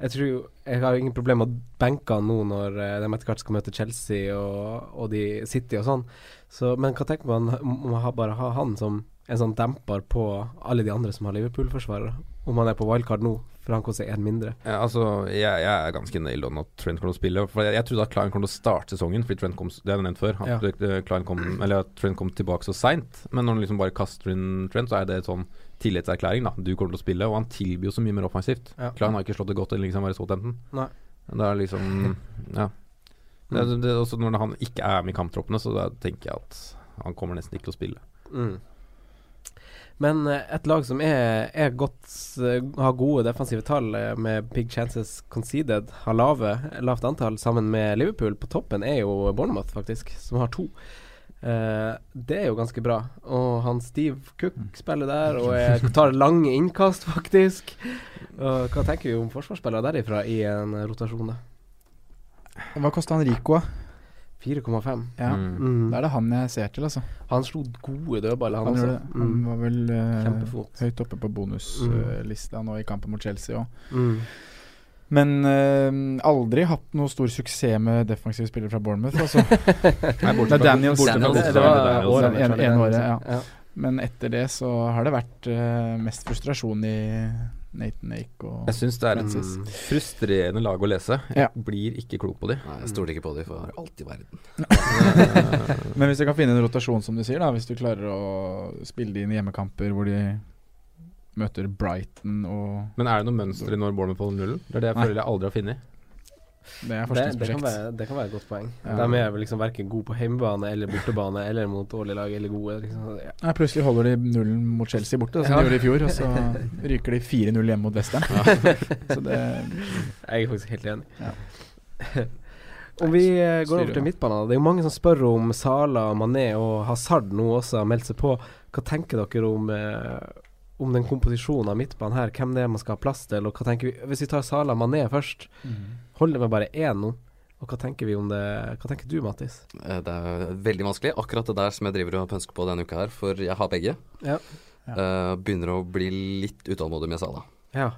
Jeg tror Jeg har ingen problemer med å benke han nå når eh, de etter hvert skal møte Chelsea og, og de City og sånn. Så, men hva tenker man om å bare ha han som en sånn demper på alle de andre som har Liverpool-forsvarere? Om han er på wildcard nå, for han koster én mindre. Ja, altså, jeg, jeg er ganske nailed on at Trent kommer til å spille. For jeg, jeg trodde at Klein kom til å starte sesongen, fordi Trent kom Det har jeg nevnt før. At Ja. Klein kom, eller at Trent kom tilbake så seint. Men når han liksom bare kaster inn Trent, så er det sånn tillitserklæring. da Du kommer til å spille, og han tilbyr jo så mye mer offensivt. Ja. Klein har ikke slått det godt eller liksom være Southampton. Det er liksom Ja. Det, er- det, også når han ikke er med i kamptroppene, så tenker jeg at han kommer nesten ikke til å spille. Mm. Men eh, et lag som er, er godt eh, har gode defensive tall eh, med big chances conceded, har lave, lavt antall sammen med Liverpool på toppen, er jo Bournemouth, faktisk, som har to. Eh, det er jo ganske bra. Og han Steve Cook spiller der og er, tar lange innkast, faktisk. Og hva tenker vi om forsvarsspillere derifra i en rotasjon? da? Hva kosta han Rico, da? 4,5. Ja. Mm. Mm. Da er det han jeg ser til, altså. Han slo gode dødballer, han, Han, altså. han Mm. var vel uh, høyt oppe på bonuslista nå i kampen mot Chelsea òg. Mm. Men eh, aldri hatt noe stor suksess med defensive spillere fra Bournemouth, altså. Nei, Det er Daniels. Daniels. Det var året Daniels, året, ja. ja. Men etter det så har det vært uh, mest frustrasjon i Nathan Ake og Jeg syns det er et Mm. frustrerende lag å lese. Jeg Ja. blir ikke klok på de. Nei, jeg stoler ikke på dem for alt i verden. Men hvis du kan finne en rotasjon, som du sier, da hvis du klarer å spille dine inn hjemmekamper hvor de møter Brighton og Men er det noe mønster i når Bournemouth holder nullen? Det er det jeg føler jeg aldri har funnet. Det er Det, det, kan være, det kan være et godt poeng. Ja. De er vel liksom verken gode på hjemmebane eller bortebane eller mot dårlige lag eller gode. Liksom. Ja. Nei, plutselig holder de nullen mot Chelsea borte, som Ja. de gjorde i fjor. Og så ryker de 4-0 hjemme mot Westham. Så det Jeg er faktisk helt enig. Ja. Om vi eh, går over til midtbanen, det er jo mange som spør om Sala, Mané og Hazard nå også har meldt seg på. Hva tenker dere om, eh, om den komposisjonen av midtbanen her? Hvem det er man skal ha plass til? Og hva tenker vi Hvis vi tar Sala Mané først, holder det med bare én nå? Og hva tenker vi om det Hva tenker du, Mattis? Eh, Det er veldig vanskelig. Akkurat det der som jeg driver og pønsker på denne uka her, for jeg har begge. Ja. Eh, begynner å bli litt utålmodig med Sala. Ja,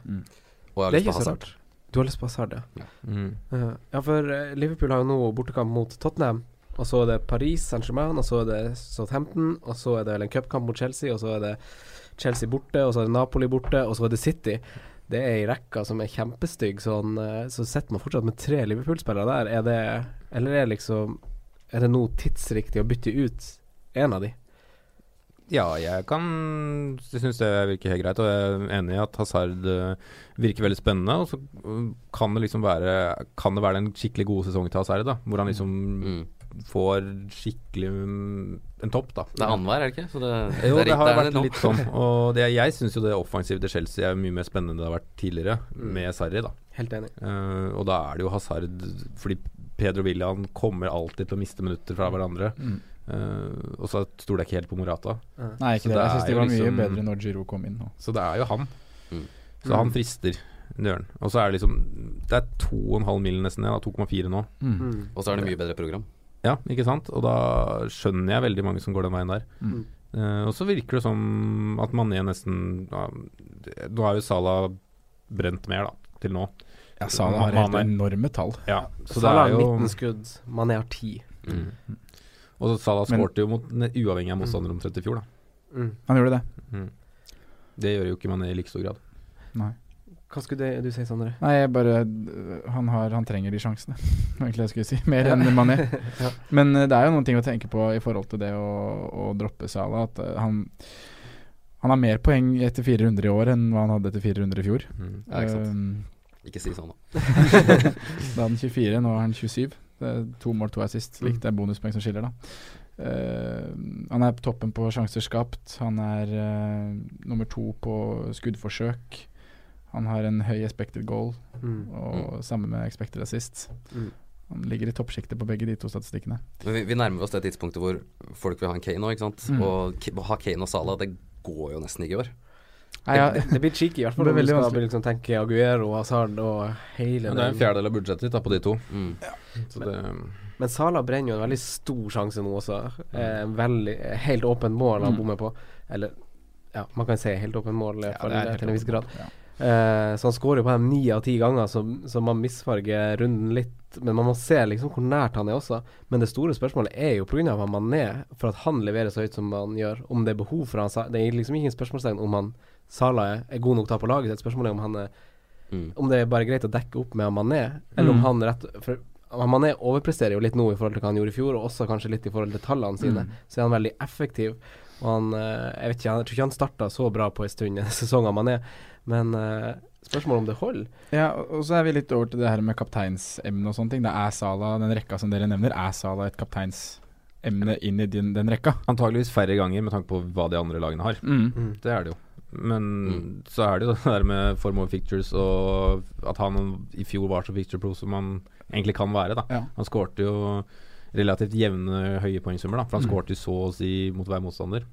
Og jeg har lyst på Hazard. Du har lyst på Hazard, ja. Mm. Ja, ja, for Liverpool har jo nå bortekamp mot Tottenham. Og så er det Paris Saint-Germain, og så er det Southampton, og så er det vel en cupkamp mot Chelsea, og så er det Chelsea borte, og så er det Napoli borte, og så er det City. Det er ei rekke som er kjempestygg, sånn, så sitter man fortsatt med tre Liverpool-spillere der. Er det Eller er liksom Er det nå tidsriktig å bytte ut en av de? Ja, jeg kan synes det virker helt greit, og jeg er enig i at Hazard eh, virker veldig spennende. Og så eh, kan det liksom være Kan det være en skikkelig god sesong til Hazard, da. Hvor han liksom Mm. Får skikkelig mm, en topp, da. Det er annenhver, er det ikke? Så det, Jo, det, er- har er vært litt sånn. Og det, jeg syns jo det offensive til Chelsea er mye mer spennende enn det har vært tidligere, Mm. med Sarri, da. Helt enig. Uh, og da er det jo Hazard Fordi Pedro William kommer alltid til å miste minutter fra hverandre. Mm. Uh, og så stoler jeg ikke helt på Morata. Nei, ikke det. det Jeg syns er de var mye liksom- bedre når Giro kom inn nå. Så det er jo han. Mm. Så han frister. Det. Og så er det liksom Det er 2,5 milen nesten, ja. 2,4 nå. Mm. Og så er det mye bedre program. Ja, ikke sant? Og da skjønner jeg veldig mange som går den veien der. Mm. Uh, og så virker det som at Mané nesten det- Nå er jo Salah brent mer, da, til nå. Ja, Salah har helt enorme tall. Ja, så Sala er har 19 skudd, Mané har 10. Mm. Og så Salah skårte jo mot uavhengig av motstander omtrent i fjor, da. Mm. Han gjorde det. Mm. Det gjør jo ikke Mané i like stor grad. Nei. Hva skulle det, du si, Sondre? Nei, jeg bare Han, har, han trenger de sjansene, egentlig jeg skulle si. Mer enn Mané. Ja. Men eh, det er jo noen ting å tenke på i forhold til det å, å droppe Salah. At eh, han Han har mer poeng etter fire runder i år enn hva han hadde etter fire runder i fjor. Mm. Ja, ikke sant. Um, Ikke si sånn, da. da er han 24, nå er han 27. Det er to mål, to assist. Likt det er bonuspoeng som skiller, da. Uh, han er på toppen på sjanser skapt. Han er uh, nummer to på skuddforsøk. Han har en høy expected goal, Mm. og sammen med expected assist. Mm. Han ligger i toppsjiktet på begge de to statistikkene. Men vi, vi nærmer oss det tidspunktet hvor folk vil ha en Kane nå, ikke sant. Mm. Og å ha Kane og Salah, det går jo nesten ikke i år. Nei, ja, det, blir cheeky, i hvert fall Det blir du veldig skal vanskelig. liksom tenke Aguero, Hazard og hele Men det er en fjerdedel av budsjettet ditt på de to. Mm. Så det, Men Sala brenner jo en veldig stor sjanse nå også. Eh, veldig, eh, helt åpent mål han Mm. bommer på. Eller ja, man kan si helt åpent mål, i hvert fall, det er helt til en viss grad. Ja. Eh, så han skårer på dem ni av ti ganger, så, så man misfarger runden litt. Men man må se liksom hvor nært han er også. Men det store spørsmålet er jo pga. Mané, for at han leverer så høyt som han gjør. Om det er behov for han Det er liksom ikke en spørsmålstegn om han Salah er, er god nok til å ha på laget. Det er et spørsmål om han er Mm. Om det er bare greit å dekke opp med Mané, eller om Mm. han rett For Mané overpresterer jo litt nå i forhold til hva han gjorde i fjor, og også kanskje litt i forhold til tallene sine. Mm. Så er han veldig effektiv. Og han eh, Jeg vet ikke, jeg tror ikke han starta så bra på en stund i sesongen Mané, men uh, spørsmålet om det holder. Ja, og så er vi litt over til det her med kapteinsemne og sånne ting. Det er Sala, den rekka som dere nevner, er Sala et kapteinsemne inn i din, den rekka? Antageligvis færre ganger med tanke på hva de andre lagene har. Mm. Det er det jo. Men Mm. så er det jo det der med form over fictures og at han i fjor var så picture pro som han egentlig kan være. da Ja. Han skårte jo relativt jevne høye poengsummer, da for han Mm. skårte jo så å si mot hver motstander.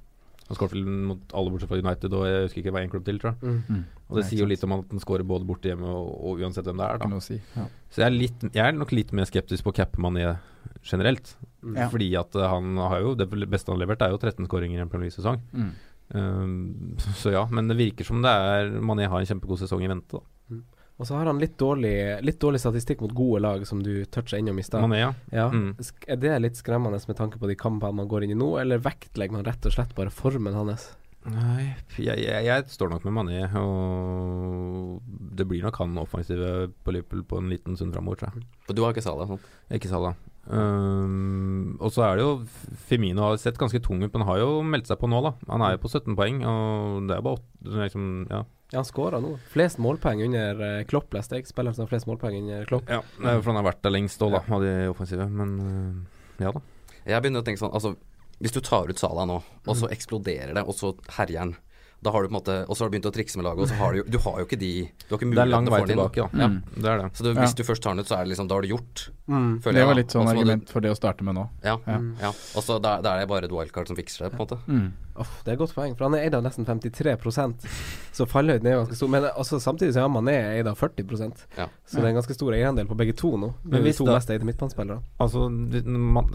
Han skåret vel mot alle bortsett fra United og jeg husker ikke hva en klubb til, tror jeg. Mm. Og det Nei, sier jo litt om at han skårer både borte hjemme og, og uansett hvem det er. Da si. Ja. Så jeg er, litt, jeg er nok litt mer skeptisk på å cappe Mané generelt. Mm. Ja. Fordi at uh, han har jo det beste han har levert, er jo 13 skåringer i en Premier League-sesong. Mm. Um, så ja, men det virker som det er Mané har en kjempegod sesong i vente. da Og så har han litt dårlig, litt dårlig statistikk mot gode lag, som du toucha innom i stad. Mané, ja. Ja. Mm. Er det litt skremmende med tanke på de kampene man går inn i nå, eller vektlegger man rett og slett bare formen hans? Nei, jeg, jeg, jeg står nok med Mané, og det blir nok han offensive på Liverpool på en liten stund framover, tror jeg. Og du har ikke Salah, Sånn. Ikke Salah. Um, og så er det jo Femino har sett ganske tung ut, men har jo meldt seg på nå, da. Han er jo på 17 poeng, og det er bare åtte liksom, ja. Ja, han skåra nå. Flest målpoeng under uh, Klopp, leste jeg. Spilleren som har flest målpoeng under Klopp. ja. Det er jo fordi han har vært der lengst òg, da, av de offensive. Men uh, ja da. Jeg begynner å tenke sånn Altså, hvis du tar ut Salah nå, og så eksploderer det, og så herjer han da har du på en måte Og så har du begynt å trikse med laget, og så har du jo Du har jo ikke de Du har ikke Det er lang muligheten vei den inn. tilbake, da. Ja. Mm. Det er det. Så du, Ja. hvis du først tar den ut, så er det liksom Da har du gjort, Mm. føler Det var litt sånn du- argument for det å starte med nå. Ja. Ja. Mm. ja. Og så da, da er det bare et wildcard som fikser det, på en måte. Mm. Oh, det er et godt poeng, for han er eid av nesten 53% så fallhøyden er ganske stor. Men altså, samtidig så er Mané eid av 40 Ja. så det er en ganske stor eierandel på begge to nå. Men Men hvis to da- mest eide midtbanespillere. Altså,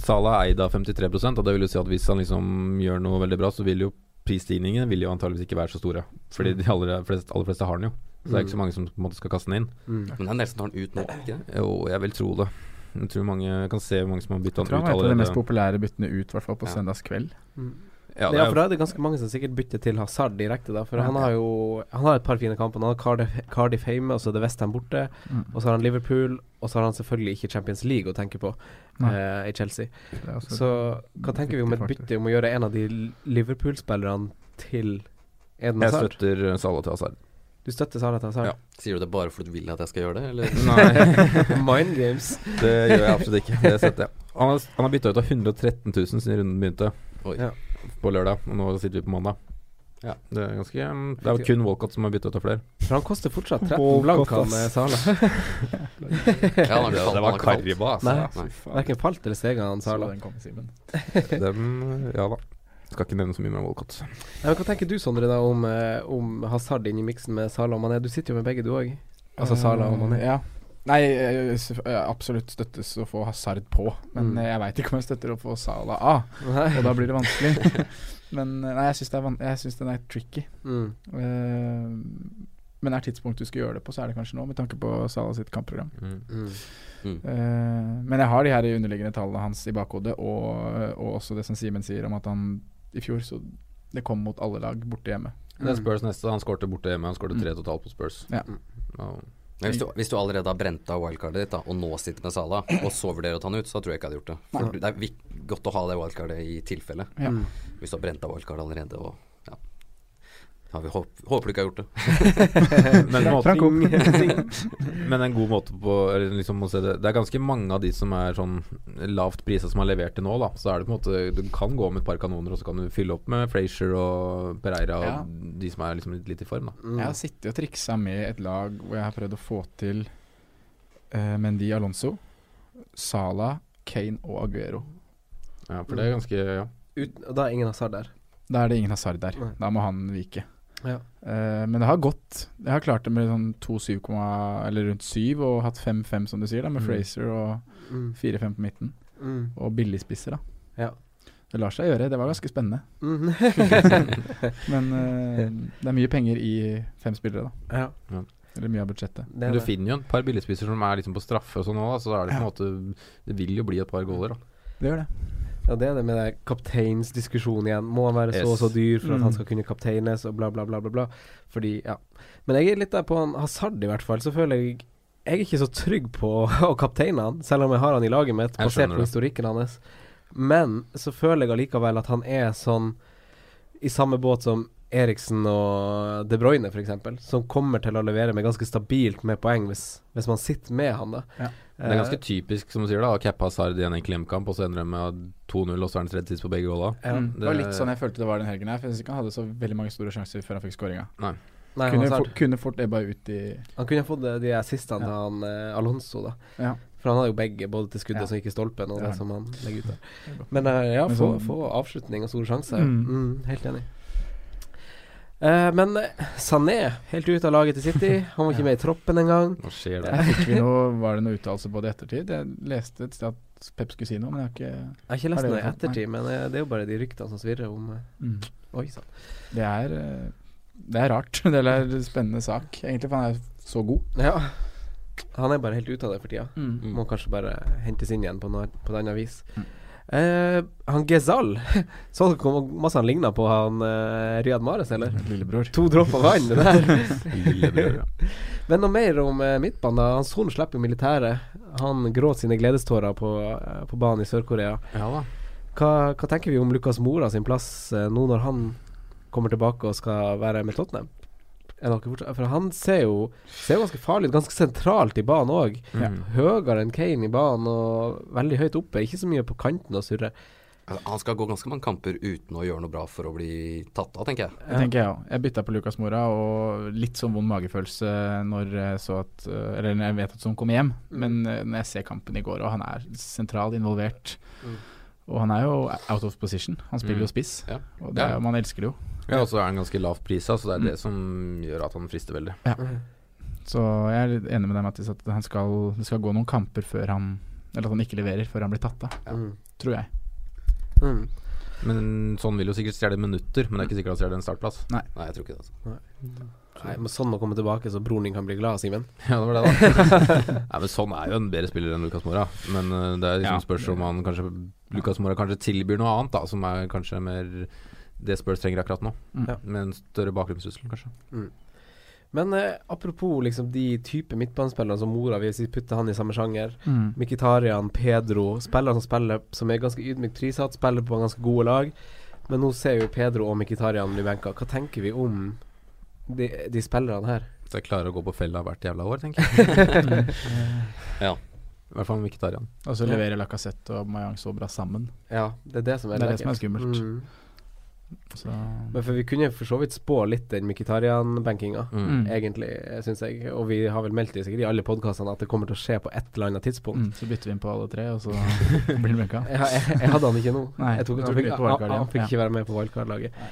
Salah er eid av 53% og det vil jo si at hvis han liksom gjør noe veldig bra, så vil jo prisstigningene vil jo antageligvis ikke være så store. Fordi de aller fleste, aller fleste har den jo. Så det er ikke så mange som på en måte skal kaste den inn. Mm. Men det er nesten tar den ut nå, ikke det? Jo, jeg vil tro det. Jeg tror mange jeg kan se hvor mange som har bytta Jeg tror den han ut var et av de mest populære byttene ut, i hvert fall på Ja. søndagskveld. Mm. Ja, det Ja, for da er det ganske mange som sikkert bytter til Hazard direkte, da. For han har jo Han har et par fine kamper. Han har Cardiff, Cardiff hjemme, og så er det Westham borte. Mm. Og så har han Liverpool, og så har han selvfølgelig ikke Champions League å tenke på eh, i Chelsea. Så hva tenker vi om et bytte om å gjøre en av de Liverpool-spillerne til Eden Hazard? Jeg støtter Salah til Hazard. Du støtter Salah til Hazard? Ja. Sier du det bare fordi du vil at jeg skal gjøre det, eller? Nei, Mind games. det gjør jeg absolutt ikke. Det støtter jeg. Han har, han har bytta ut av 113 000 siden runden begynte Oi. Ja. På lørdag, og nå sitter vi på mandag. Ja. Det er ganske um, Det er jo kun Walcott som har bytta til flere. For han koster fortsatt 13 Walcott, blank, han Sala. eh. Ja, har ikke falt. Kariba, altså. Nei. Nei. Verken falt eller steg han. Dem, ja da. Skal ikke nevne så mye med Walcott. Ja, men hva tenker du, Sondre, da om, eh, om Hazard inn i miksen med Sala og Mané? Du sitter jo med begge, du òg. Altså Sala og Mané. Eh, Ja. Nei, jeg, jeg absolutt støttes å få Hazard på, men Mm. eh, jeg veit ikke om jeg støtter å få Salah av. Nei. Og da blir det vanskelig. men eh, nei, jeg syns den er tricky. Mm. Uh, men er tidspunktet du skal gjøre det på, så er det kanskje nå, med tanke på Salah sitt kampprogram. Mm. Mm. Mm. Eh, men jeg har de her underliggende tallene hans i bakhodet, og, og også det som Simen sier om at han i fjor så det kom mot alle lag borte hjemme. Det er Spurs neste. Han skårte borte hjemme. Han skårte tre Mm. totalt på Spurs. Ja. Men hvis du, hvis du allerede har brent av wildcardet ditt, da, og nå sitter med Sala, og så vurderer å ta han ut, så tror jeg ikke jeg hadde gjort det. For det er godt å ha det wildcardet i tilfelle. Ja. Hvis du har brent av wildcard allerede, og ja. vi håper, håper du ikke har gjort det. Men, måten, men en god måte på eller liksom å se det Det er ganske mange av de som er sånn lavt prisa som har levert til nå, da. Så er det på en måte Du kan gå med et par kanoner, og så kan du fylle opp med Frazier og Pereira Ja. og de som er liksom litt, litt i form, da. Mm. Jeg har sittet og triksa med et lag hvor jeg har prøvd å få til uh, Mendy Alonso, Sala, Kane og Aguero. Ja, for det er ganske Ja. Ut, og da er ingen Hazard der. Da er det ingen Hazard der. Nei. Da må han vike. Ja. Uh, men det har gått. Jeg har klart det med sånn 2-7, eller rundt 7, og hatt 5-5, som du sier, da, med Mm. Fraser og Mm. 4-5 på midten. Mm. Og billigspisser, da. Ja. Det lar seg gjøre. Det var ganske spennende. Mm. Men uh, det er mye penger i fem spillere, da. ja, Eller mye av budsjettet. det Men du finner jo et par billigspisser som er liksom på straffe og sånn òg, så er det på en måte Det vil jo bli et par goaler, da. Det gjør det. Ja, det er det med det kapteinsdiskusjonen igjen. Må han være så og så dyr for at Mm. han skal kunne kapteines, og bla, bla, bla, bla, bla. Fordi, ja. Men jeg er litt der på han Hazard, i hvert fall. Så føler jeg Jeg er ikke så trygg på å kapteine han, selv om jeg har han i laget mitt, basert på historikken hans. Men så føler jeg allikevel at han er sånn i samme båt som Eriksen og De Bruyne, f.eks., som kommer til å levere med ganske stabilt med poeng hvis, hvis man sitter med han, da. Ja. Det er ganske typisk, som du sier, da å cappe Hazard i en enkel hjemmekamp, og så ender de med 2-0, og så er han tredje sist på begge goala. Mm. Det var litt sånn jeg følte det var den helgen her. For jeg synes ikke han hadde så veldig mange store sjanser før han fikk skåringa. Nei, Kunne, for, kunne fort ebba ut i Han kunne fått de, de assistene til han eh, Alonso, da. Ja. For han har jo begge, både til skuddet Ja. som gikk i stolpen, og Det det, som han legger ut der. Er. Men uh, ja, få, sånn- få avslutning og store sjanser. Mm. Mm, helt enig. Eh, men Sané, helt ute av laget til City. Han var ikke med i troppen engang. Hva skjer vi noe, Var det noen uttalelse på det i ettertid? Jeg leste et sted at Pep skulle si noe, men jeg har ikke Jeg har ikke lest noe i ettertid, men eh, det er jo bare de ryktene som svirrer om eh, mm. Oi sann. Det Det er rart. Det er en spennende sak, egentlig, for han er så god. Ja. Han er bare helt ute av det for tida. Mm. Må kanskje bare hentes inn igjen på, noe, på et annet vis. Mm. Eh, han Gezal Så det hvor masse han ligna på han uh, Riyad Mahrez, eller? Lillebror. To dråper vann, det der. Lillebror, ja. Men noe mer om uh, midtbanen. da. Han Son slipper jo militæret. Han gråt sine gledestårer på, uh, på banen i Sør-Korea. ja da. Hva, hva tenker vi om Lukas Mora sin plass nå når han kommer tilbake og skal være med Tottenham? Er dere fortsatt, for han ser jo, ser jo ganske farlig ut, ganske sentralt i banen òg. Mm. Høyere enn Kane i banen og veldig høyt oppe. Ikke så mye på kanten og surre. Altså, Han skal gå ganske mange kamper uten å gjøre noe bra for å bli tatt av, tenker jeg. Det tenker jeg òg. Jeg bytta på Lukas Mora, og litt sånn vond magefølelse når jeg så at Eller når jeg vet at han kommer hjem, men eh, når jeg ser kampen i går, og han er sentralt involvert Mm. Og han er jo out of position. Han spiller Mm. jo spiss, Ja. og det er, Ja. man elsker det jo. Ja, og så er han ganske lavt prisa, så det er Mm. det som gjør at han frister veldig. Så jeg er litt enig med deg, Mattis, at han skal, det skal gå noen kamper før han Eller at han ikke leverer før han blir tatt av, Ja. Mm. tror jeg. Mm. Men sånn vil jo sikkert stjele minutter, men det er ikke sikkert han stjeler en startplass. Nei, jeg tror ikke det. Altså. Nei, men sånn å komme tilbake, så broren din kan bli glad, Simen. Ja, det var det, da. Nei, men Sånn er jo en bedre spiller enn Lucas Mora. Men uh, det er liksom Ja. spørs om han kanskje Lucas Mora kanskje tilbyr noe annet, da, som er kanskje mer det Spurs trenger akkurat nå. Mm. Med en større bakgrunnstrussel, kanskje. Men eh, apropos liksom de type midtbanespillere som Mora, vi putter han i samme sjanger. Mm. Mkhitaryan, Pedro, spillere som spiller Som er ganske ydmykt prissatt, spiller på ganske gode lag. Men nå ser jo Pedro og Mkhitaryan bli benka. Hva tenker vi om de, de spillerne her? Så jeg klarer å gå på fella hvert jævla år, tenker jeg. Ja. I hvert fall med Mkhitaryan. Og så leverer Lacassette og Mayang så bra sammen. Ja, det er det som er Det er det som er skummelt. Mm. Så Men for vi kunne for så vidt spå litt den Mkhitaryan-benkinga. Mm. Mm. Egentlig, syns jeg. Og vi har vel meldt det sikkert i alle podkastene at det kommer til å skje på et eller annet tidspunkt. mm, Så bytter vi inn på alle tre, og så blir det benka. Jeg, jeg, jeg hadde han ikke nå. Nei, jeg tok, han fikk, på han, han fikk Ja. ikke være med på wildcard-laget.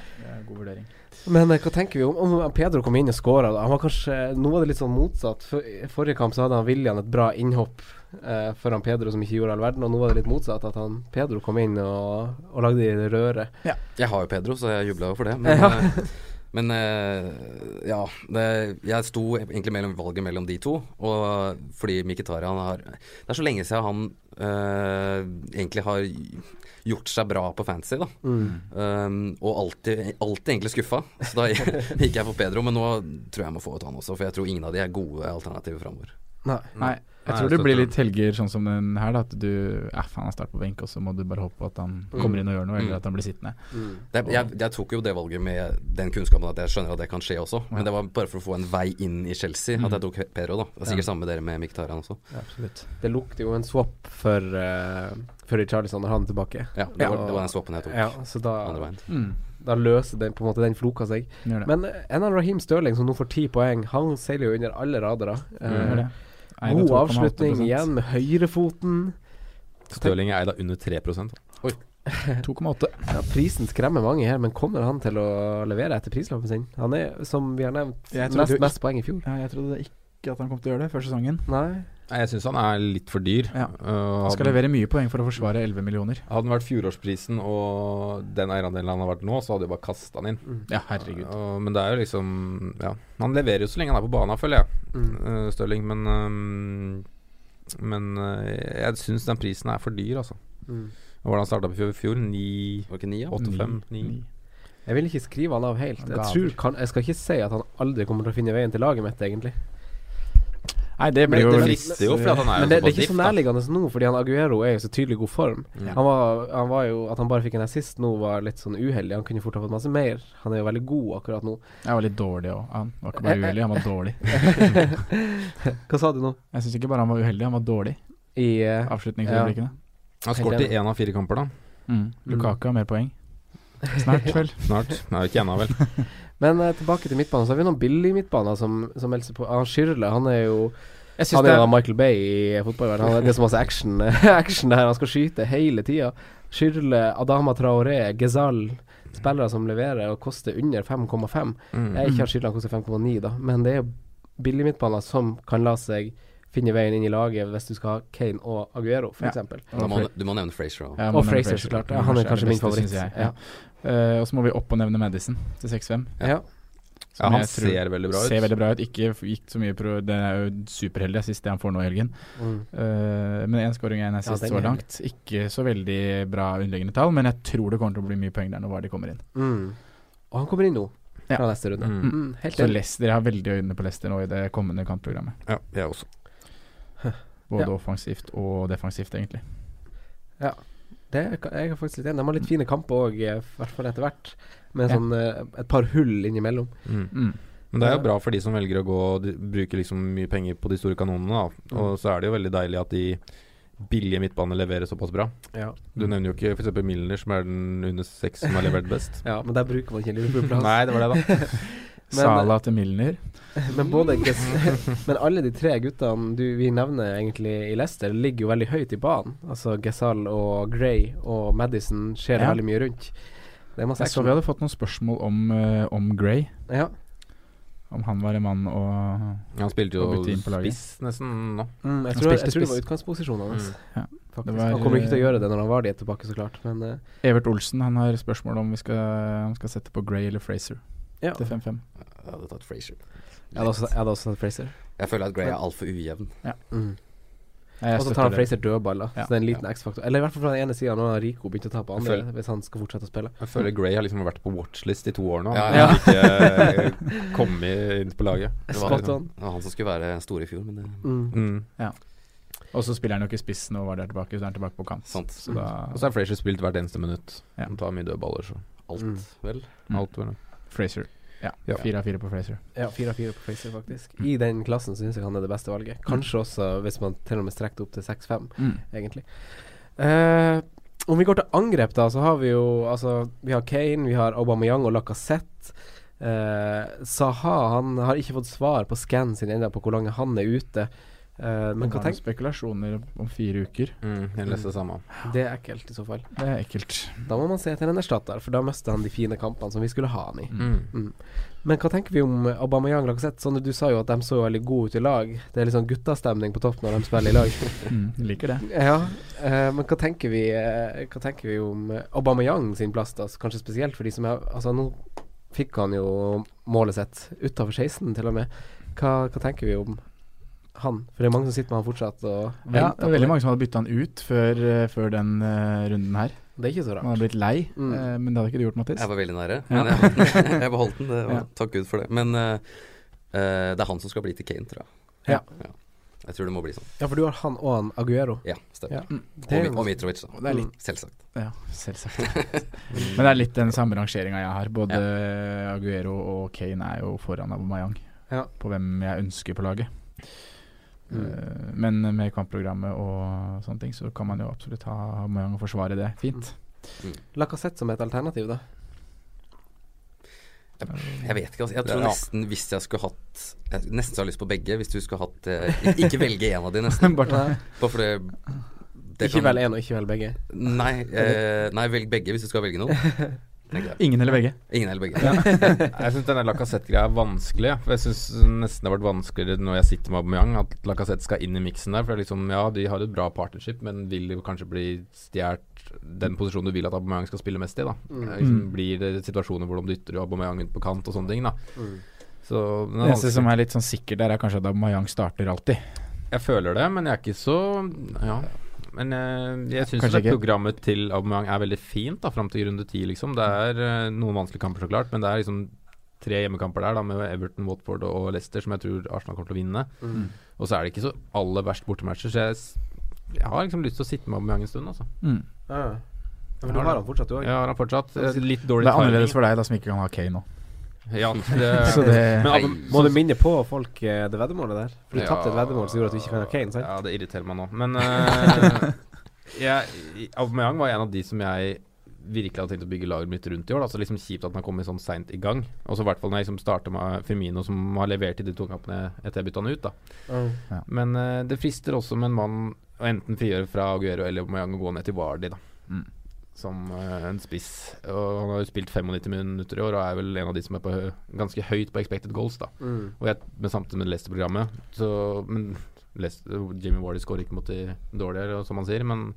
God vurdering. Men eh, hva tenker vi om om Pedro kom inn og skåra? Han var kanskje Nå var det litt sånn motsatt. For, forrige kamp så hadde han William et bra innhopp eh, foran Pedro som ikke gjorde all verden, og nå var det litt motsatt. At han Pedro kom inn og, og lagde det Ja. Jeg har jo Pedro, så jeg jubla jo for det. Men, Ja. eh, men eh, ja, det, jeg sto egentlig mellom valget mellom de to. Og fordi Mkhitaryan har Det er så lenge siden han eh, egentlig har gjort seg bra på fantasy, da. Mm. Um, og alltid, alltid egentlig skuffa. Så da gikk jeg for Pedro, men nå tror jeg jeg må få ut han også, for jeg tror ingen av de er gode alternativer framover. Nei. Nei, jeg tror det blir litt helger sånn som den her, da. At du Ja, faen, han starter på benk, og så må du bare håpe på at han Mm. kommer inn og gjør noe, Mm. eller at han blir sittende. Mm. Det, jeg, jeg tok jo det valget med den kunnskapen at jeg skjønner at det kan skje også, Ja. men det var bare for å få en vei inn i Chelsea at jeg tok Pedro, da. Det er sikkert samme med dere med Miktarian også. Ja, Absolutt. Det lukter jo en swap for uh, For Richarlison når han er tilbake. Ja, det, var, det var den swappen jeg tok. Ja, så da, Andre veien. Mm. da løser den på en måte den floka seg. Men eh, en av Raheem Stirling som nå får ti poeng, han seiler jo under alle radere. Eh, Gjør det. Eide god avslutning igjen med høyrefoten. Støling er eid av under 3 Oi. 2,8. Ja, prisen skremmer mange her, men kommer han til å levere etter prislappen sin? Han er, som vi har nevnt, nest mest poeng i fjor. Ja, jeg trodde ikke at han kom til å gjøre det før sesongen. Nei. Jeg syns han er litt for dyr. Ja. Uh, Han skal hadde, levere mye poeng for å forsvare 11 millioner. hadde han vært fjorårsprisen og den eierandelen han har vært nå, så hadde de bare kasta han inn. Mm. Ja, herregud. Uh, men det er jo liksom Ja, han leverer jo så lenge han er på banen, føler jeg, Mm. uh, Stirling. Men um, Men uh, jeg syns den prisen er for dyr, altså. Mm. Hva var det han starta på i fjor? fjor? 9 Var ikke ni, ja? 8-5? Ni. 9 Jeg vil ikke skrive han av helt. Jeg, tror kan, jeg skal ikke si at han aldri kommer til å finne veien til laget mitt, egentlig. Nei, det blir Men jo det litt frister jo, for han er Men jo det, det er ikke så nærliggende nå, fordi han Aguero er jo så tydelig i god form. Mm. Han, var, han var jo At han bare fikk en assist nå, var litt sånn uheldig. Han kunne fort ha fått masse mer. Han er jo veldig god akkurat nå. Jeg var litt dårlig òg. Han var ikke bare uheldig, han var dårlig. Hva sa du nå? Jeg syns ikke bare han var uheldig, han var dårlig. I uh, Avslutningsøyeblikkene. Han har skåret i én av fire kamper, da. Mm. Lukaka har mer poeng. Snart, vel. Snart. Nei, ikke ennå, vel. Men eh, tilbake til midtbanen. Så har vi noen billige midtbaner som, som melder seg på. Han Schürrle, han er jo Jeg Han er jo Michael Bay i fotballverdenen. Han er- Det som så masse action, action der. Han skal skyte hele tida. Schürrle, Adama Traoré, Gezal. Spillere som leverer og koster under 5,5. Mm. Jeg er ikke har skylda han koster 5,9, da, men det er jo billige midtbaner som kan la seg finne veien inn i laget hvis du skal ha Kane og Aguero, for Ja. eksempel du må nevne Fraser òg. Ja, Og Frazier, Fraser, så klart. Ja, han er kanskje min favoritt. jeg. Ja. Eh, og så må vi opp og nevne Madison til 6-5. Ja. Ja, han tror ser veldig bra ut. Ser veldig bra ut. Ikke gikk så mye pro Det er jo superheldig assist det han får nå i helgen. Mm. Uh, men én scoring og én assist er så langt. Ikke så veldig bra underliggende tall, men jeg tror det kommer til å bli mye poeng der når Vardy kommer inn. Mm. Og han kommer inn nå, Ja. fra neste runde. Mm. Mm, helt Så. Leicester, jeg har veldig øynene på Leicester nå i det kommende kampprogrammet. Ja, jeg også. Både Ja. offensivt og defensivt, egentlig. Det er, jeg er faktisk litt enig. De har litt fine kamper òg, i hvert fall etter hvert. Med Ja. sånn eh, et par hull innimellom. Mm. Mm. Men det er jo bra for de som velger å gå og bruke liksom mye penger på de store kanonene. Da. Og så er det jo veldig deilig at de billige midtbanene leverer såpass bra. Ja. Du nevner jo ikke f.eks. Milner, som er den under seks som har levert best. ja, men der bruker man ikke Liverpool-plass. Nei, det var det, da. Men- Sala til Milner. Men både Men alle de tre guttene du, vi nevner egentlig i Leicester, ligger jo veldig høyt i banen. Altså Gesal og Gray og Madison skjer Ja. veldig mye rundt. Det er masse Jeg så vi hadde fått noen spørsmål om, uh, om Gray. Ja. Om han var en mann å Han spilte jo Og spiss nesten nå. Mm, jeg, tror, jeg jeg tror det var utgangsposisjonen hans. Mm. Ja. Var, han kommer ikke til å gjøre det når han var det tilbake, så klart. Men uh, Evert Olsen han har spørsmål om vi skal, han skal sette på Gray eller Fraser ja. til 5-5. Jeg hadde tatt Fraser. Jeg hadde også, jeg hadde også tatt Fraser. Jeg føler at Gray er altfor ujevn. Mm. Og så tar han. Fraser dødball, da. Ja. Så det er en liten X-faktor. Eller i hvert fall fra den ene sida. Nå har Rico begynt å ta på andre, føler- hvis han skal fortsette å spille. Jeg føler Gray har liksom vært på watchlist i to år nå. Ja, Han ja. har ikke eh, kommet inn på laget. Det var, liksom, det var han som skulle være stor i fjor, men det Mm. Mm. Og så spiller han jo ikke spiss nå, var der tilbake, så er han tilbake på kant. Sant. Så da Og så har Frazier spilt hvert eneste minutt. Ja. Han tar mye dødballer, så alt, Mm. vel. Mm. alt vel. Fraser. Ja. Ja. Fire av fire på Fraser. Ja, fire av fire på Fraser, faktisk. Mm. I den klassen syns jeg han er det beste valget. Kanskje også hvis man til og med strekker opp til 6-5, Mm. egentlig. Eh, om vi går til angrep, da, så har vi jo altså Vi har Kane, vi har Aubameyang og Lacassette. Uh, Saha han har ikke fått svar på scan sin ennå på hvor langt han er ute. Eh, men hva tenker spekulasjoner om fire uker. Mm, jeg leste det samme. Det er ekkelt, i så fall. Det er ekkelt. Da må man se til en erstatter, for da mister han de fine kampene som vi skulle ha han i. Mm. Men hva tenker vi om Aubameyang Lacassette? Sånn, du sa jo at de så veldig gode ut i lag. Det er litt sånn guttastemning på topp når de spiller i lag. Mm, liker det. Ja, uh, men hva tenker vi uh, Hva tenker vi om Aubameyang sin plass, da? Så Kanskje spesielt for de som er Altså, nå fikk han jo målet sitt utafor 16, til og med. Hva, hva tenker vi om han? For det er mange som sitter med han fortsatt og Ja, det er veldig mange som hadde bytta han ut før, eh, før den uh, runden her. Det er ikke så Han Man hadde blitt lei, Mm. uh, men det hadde ikke du gjort, Mattis. Jeg var veldig nære, Ja. men jeg, jeg beholdt den. Det var, Ja. Takk Gud for det. Men eh, eh, det er han som skal bli til Kane, tror jeg. Ja. Jeg tror det må bli sånn. Ja, for du har han og han Aguero. Ja, stemmer. Ja. Mm. Det Og, og Mitrovic, da. Det er litt Selvsagt. Ja, selvsagt. Men det er litt den samme rangeringa jeg har. Både Aguero og Kane er jo foran Aubameyang Ja. på hvem jeg ønsker på laget. Mm. Eh, men med kampprogrammet og sånne ting, så kan man jo absolutt ha Mayang og forsvare det fint. Lacassette som et alternativ, da. Jeg vet ikke, altså. Jeg tror Ja. nesten hvis jeg skulle hatt Jeg nesten så har lyst på begge. Hvis du skulle hatt eh, Ikke velge en av de, nesten. Bare Bare fordi det ikke kan- velg én og ikke velg begge. Nei, eh, nei, velg begge hvis du skal velge noe. Ingen eller begge. Ingen eller begge. Jeg syns denne Lacassette-greia er vanskelig. ja. For Jeg syns nesten det har vært vanskeligere når jeg sitter med Aubameyang, at Lacassette skal inn i miksen der. For det er liksom, ja, de har et bra partnership, men vil jo kanskje bli stjålet den posisjonen du vil at Aubameyang skal spille mest i. da Det liksom, Mm. Blir det situasjoner hvor de dytter Aubameyang ut på kant og sånne ting. da Mm. Så Det eneste vanskelig. som er litt sånn sikkert der, er kanskje at Aubameyang starter alltid. Jeg føler det, men jeg er ikke så Ja. Men eh, jeg syns Kanskje programmet til Aubameyang er veldig fint da fram til runde ti, liksom. Det er uh, noen vanskelige kamper, så klart, men det er liksom tre hjemmekamper der da med Everton, Watford og Leicester som jeg tror Arsenal kommer til å vinne. Mm. Og så er det ikke så aller verst bortematcher, så jeg, jeg har liksom lyst til å sitte med Aubameyang en stund, altså. Mm. Ja. Men du har han fortsatt, du òg? Ja, har han fortsatt. Litt dårlig timing. Det er annerledes timing. for deg, da, som ikke kan ha Kane nå. Ja, det, Så det men nei, Må du minne på folk eh, det veddemålet der? For du Ja. tapte et veddemål som gjorde at du ikke kan ha Kane, sant? Ja, det irriterer meg nå. Men uh, jeg, Aubameyang var en av de som jeg virkelig hadde tenkt å bygge laget mitt rundt i år. Da. Så liksom Kjipt at han har kommet sånn seint i gang. Og så i hvert fall når jeg liksom starter med Firmino, som har levert i de to kampene etter jeg bytta han ut. da Ja. Men uh, det frister også med en mann å enten frigjøre fra Aguero eller Aubameyang og gå ned til Vardi, da. Mm. Som eh, en spiss. Og han har jo spilt 95 minutter i år og er vel en av de som er på hø ganske høyt på expected goals, da. Mm. Og jeg, men samtidig med Leicester-programmet Så Men Leicester, Jimmy Wardy skårer ikke mot de dårligere, som han sier. Men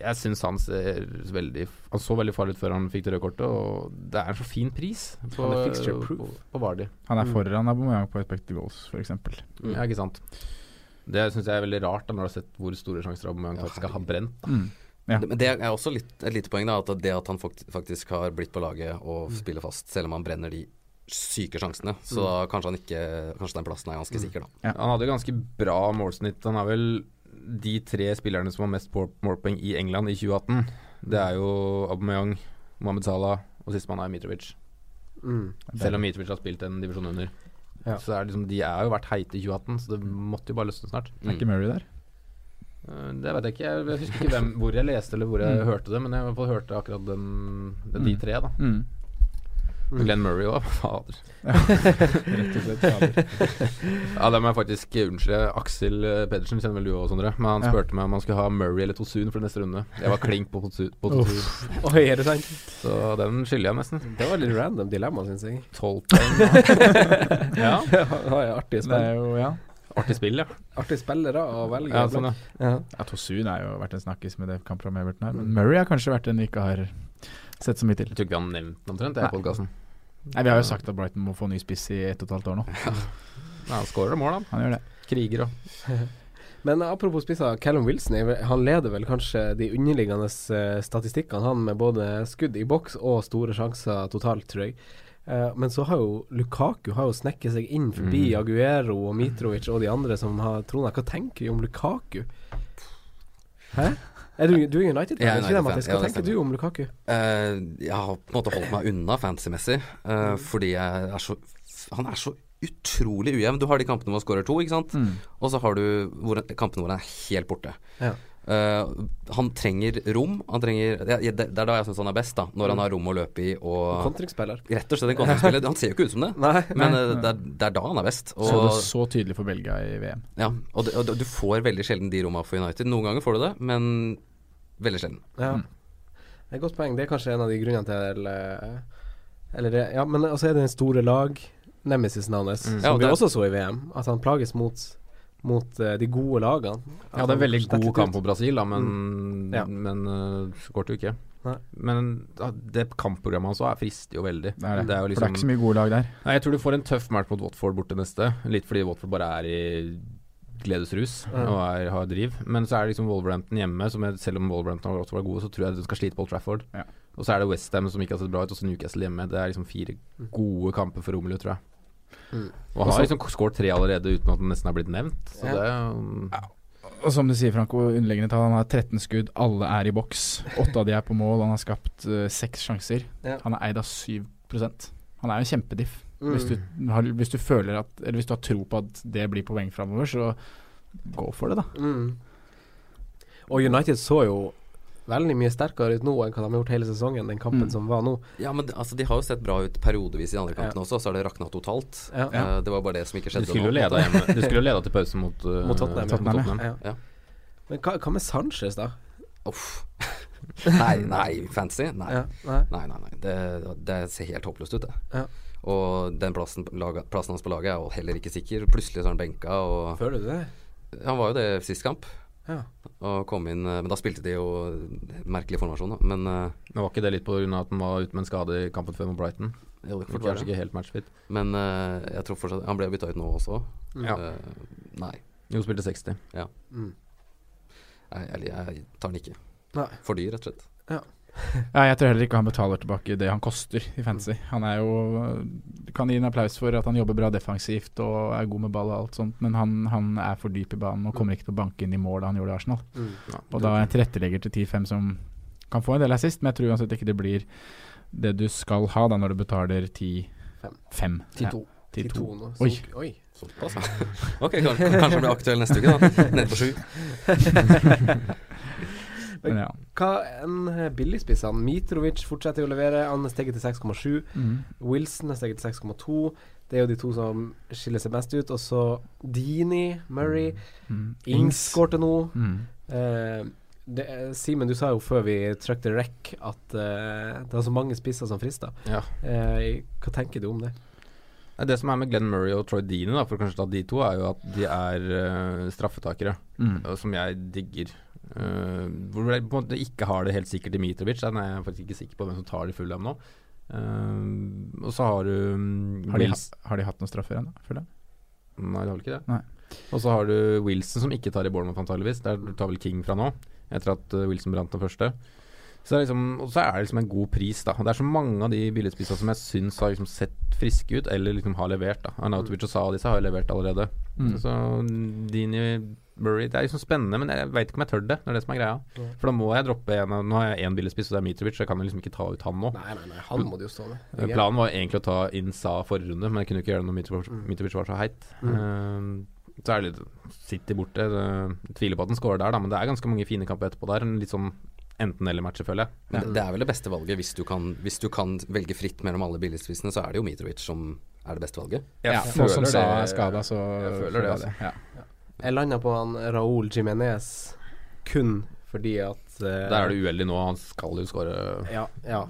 jeg syns han ser veldig Han så veldig farlig ut før han fikk det røde kortet, og det er en så fin pris på, Han er fixture på, proof. på Vardy. Han er Mm. foran Aubameyang på expected goals, f.eks. Mm. Ja, ikke sant. Det syns jeg er veldig rart, da når du har sett hvor store sjanser Aubameyang Ja, faktisk har brent. Da. Mm. Ja. Men det er også litt, et lite poeng, da. At det at han faktisk har blitt på laget og Mm. spiller fast, selv om han brenner de syke sjansene. Så da kanskje han ikke Kanskje den plassen er ganske Mm. sikker, da. Ja. Han hadde ganske bra målsnitt. Han er vel de tre spillerne som har mest målpoeng i England i 2018. Det er jo Aubameyang, Mohammed Salah og sistemann er Mitrovic. Mm. Selv om Mitrovic har spilt en divisjon under. Ja. Så er liksom, de er jo vært heite i 2018, så det måtte jo bare løsne snart. Er ikke Murray der? Eh, Det vet jeg ikke. Jeg, husker ikke hvem, hvor jeg leste eller hvor jeg Mm. hørte det, men jeg har hørte akkurat den, den de Mm. tre. da Mm. Mm. Glenn Murray òg, fader. Rett og slett. fader. Ja, det må jeg faktisk unnskylde. Aksel eh, Pedersen kjenner vel du òg, Sondre. Men han Ja. meg om han skulle ha Murray eller Tosun for neste runde. Jeg var klink på Tosun, på Oi, er det sant? så den skylder jeg nesten. Det var litt random dilemma, syns jeg. Tolv poeng. ja, det var jo artig Det er jo, ja. Artig spill, ja. Artig spillere å velge. ja, sånn, ja. Ja. ja Tosun er jo vært en snakkis med det kampprogrammet Everton her. Men Murray har kanskje vært en vi ikke har sett så mye til. Jeg tror ikke vi har nevnt den omtrent, Nei. i podkasten. Nei, Vi har jo sagt at Brighton må få ny spiss i ett og et halvt år nå. Ja, han skårer det mål, han. Han gjør det. Kriger òg. Men apropos spisser, Callum Wilson han leder vel kanskje de underliggende eh, statistikkene, han med både skudd i boks og store sjanser totalt, tror jeg. Eh, men så har jo Lukaku har jo snekket seg inn forbi Mm. Aguero og Mitrovic og de andre som har trona. Hva tenker vi om Lukaku? Hæ? Er du, du er United-fan, det, United-fan, ja, Hva tenker du om Lukaku? Uh, jeg har på en måte holdt meg unna fantasy-messig, uh, fordi er så Han er så utrolig ujevn. Du har de kampene hvor han skårer to, ikke sant. Mm. Og så har du hvor, kampene hvor han er helt borte. Ja. Eh, han trenger rom. Han trenger det, det er da jeg syns han er best, da. Når han har rom å løpe i og Kontringsspiller? Rett og slett en kontringsspiller. Han ser jo ikke ut som det, Nei. men Nei. nei. det, er, det er da han er best. Så det er så tydelig for Belgia i VM. ja, og, og du får veldig sjelden de romma for United. Noen ganger får du det, men veldig sjelden. Ja. Mm. Et godt poeng. Det er kanskje en av de grunnene til eh, Eller det, ja, men så er det den store lag, nemesisen hans, Mm. som Ja, vi også så i VM. At han plages mot, mot uh, de gode lagene. Ja, det er en veldig god kamp på mot Brasil, da, men, Ja. men uh, skårte jo ikke. Nei. Men ja, det kampprogrammet hans altså, er frister jo veldig. Det er det. Det er jo For det er ikke liksom så mye gode lag der. Nei, jeg tror du får en tøff match mot Watford borte neste. Litt fordi Watford bare er i gledesrus mm. og er, har driv. Men så er det liksom Wolverhampton hjemme, som jeg, selv om Wolverhampton og Watford var gode, så tror jeg de skal slite på Old Trafford. Ja. Og så er det Westham som ikke har sett bra ut, og så Newcastle hjemme. Det er liksom fire gode kamper for Romelu, tror jeg. Mm. Og han har liksom skåret tre allerede uten at han nesten er blitt nevnt. Så Ja. det um, Og som du sier, Franco, underliggende tall. Han har 13 skudd, alle er i boks. Åtte av de er på mål. Han har skapt eh, seks sjanser. Ja. Han er eid av 7 Han er jo kjempediff. Mm. Hvis, du har, hvis du føler at Eller hvis du har tro på at det blir poeng framover, så gå for det, da. Mm. Og United så jo veldig mye sterkere ut nå enn hva de har gjort hele sesongen, den kampen Mm. som var nå. Ja, men altså, de har jo sett bra ut periodevis i andre kampene også, så har det rakna totalt. Ja. Uh, det var bare det som ikke Du skjedde skulle jo nå. hjemme Du skulle jo leda til pause mot, uh, Mot Tottenham, ja. Tottenham, Ja. Ja. Men hva, hva med Sanchez, da? Uff. Nei, nei, fancy? Nei. Ja, nei. Nei, nei, nei. Det, det ser helt håpløst ut, det. Ja. Og den plassen, på laget, plassen hans på laget er jo heller ikke sikker. Plutselig så er han benka, og Føler du det? Han var jo det sist kamp. Ja. Og kom inn eh, Men da spilte de jo merkelig formasjon, da. Men eh, Men var ikke det litt pga. at han var ute med en skade i kampen før mot Brighton? jo, det fort kanskje ikke helt matchfit. Men uh, jeg tror fortsatt Han ble bytta ut nå også. Ja. Uh, nei. Jo, spilte 60. Mm. Jeg, jeg, jeg tar den ikke. Nei. For dyr, rett og slett. Ja, jeg tror heller ikke han betaler tilbake det han koster i fantasy. Han er jo Kan gi en applaus for at han jobber bra defensivt og er god med ball og alt sånt, men han, han er for dyp i banen og kommer ikke til å banke inn i mål da han gjorde det i Arsenal. Mm. Ja. Og da er en tilrettelegger til 10-5 som kan få en del assist, men jeg tror uansett ikke det blir det du skal ha da når du betaler 10-5. 10-2. Ja, Oi. Oi. Såpass, ja. Ok, kanskje han blir aktuell neste uke, da. Nede på sju. Men ja. Hva enn billigspissene? Mitrovic fortsetter å levere. Han er steget til 6,7. Mm. Wilson er steget til 6,2. Det er jo de to som skiller seg mest ut. Og så Dini, Murray, Mm. Ings skårte nå. Mm. Eh, eh, Simen, du sa jo før vi trykte rec at eh, det var så mange spisser som frista. Ja. Eh, hva tenker du om det? Det som er med Glenn Murray og Troy Deeney, da, for kanskje ta de to, er jo at de er uh, straffetakere, Mm. som jeg digger. Eh, hvor jeg på en måte ikke har det helt sikkert i Mitrovic. Den er jeg faktisk ikke sikker på hvem som tar det i Fulham nå. Uh, og så har du um, Har, de, ha- har de hatt noen straffer ennå? Føler jeg. Nei, det har vel ikke det. Nei. Og så har du Wilson som ikke tar i Bournemouth antageligvis. Der tar vel King fra nå, etter at uh, Wilson brant den første. Så er liksom, og så er det liksom en god pris, da. Det er så mange av de billigspissene som jeg syns har liksom sett friske ut, eller liksom har levert. da Arnautovic og Sa disse har jo levert allerede. Mm. Så Dini Burry Det er liksom spennende, men jeg veit ikke om jeg tør det. Det er det som er greia. For da må jeg droppe en av Nå har jeg én billigspiss, og det er Mitrovic, så jeg kan liksom ikke ta ut han nå. Nei, nei, nei, han må du jo stå med. Eh, Planen var egentlig å ta Insa forrige runde, men jeg kunne ikke gjøre det når Mitrovic, Mm. Mitrovic var så heit. Mm. Eh, så er det litt City borte. Jeg tviler på at den scorer der, da, men det er ganske mange fine kamper etterpå der. En litt sånn enten-eller-matcher, føler jeg. Men det, det er vel det beste valget hvis du kan, hvis du kan velge fritt mellom alle billigspissene, så er det jo Mitrovic som er det beste valget. Jeg ja, nå som føler Sa det- er skada, så jeg føler det, altså. Ja. Jeg landa på han Raúl Jiménez kun fordi at uh, Der er du uheldig nå, han skal jo skåre Ja, ja.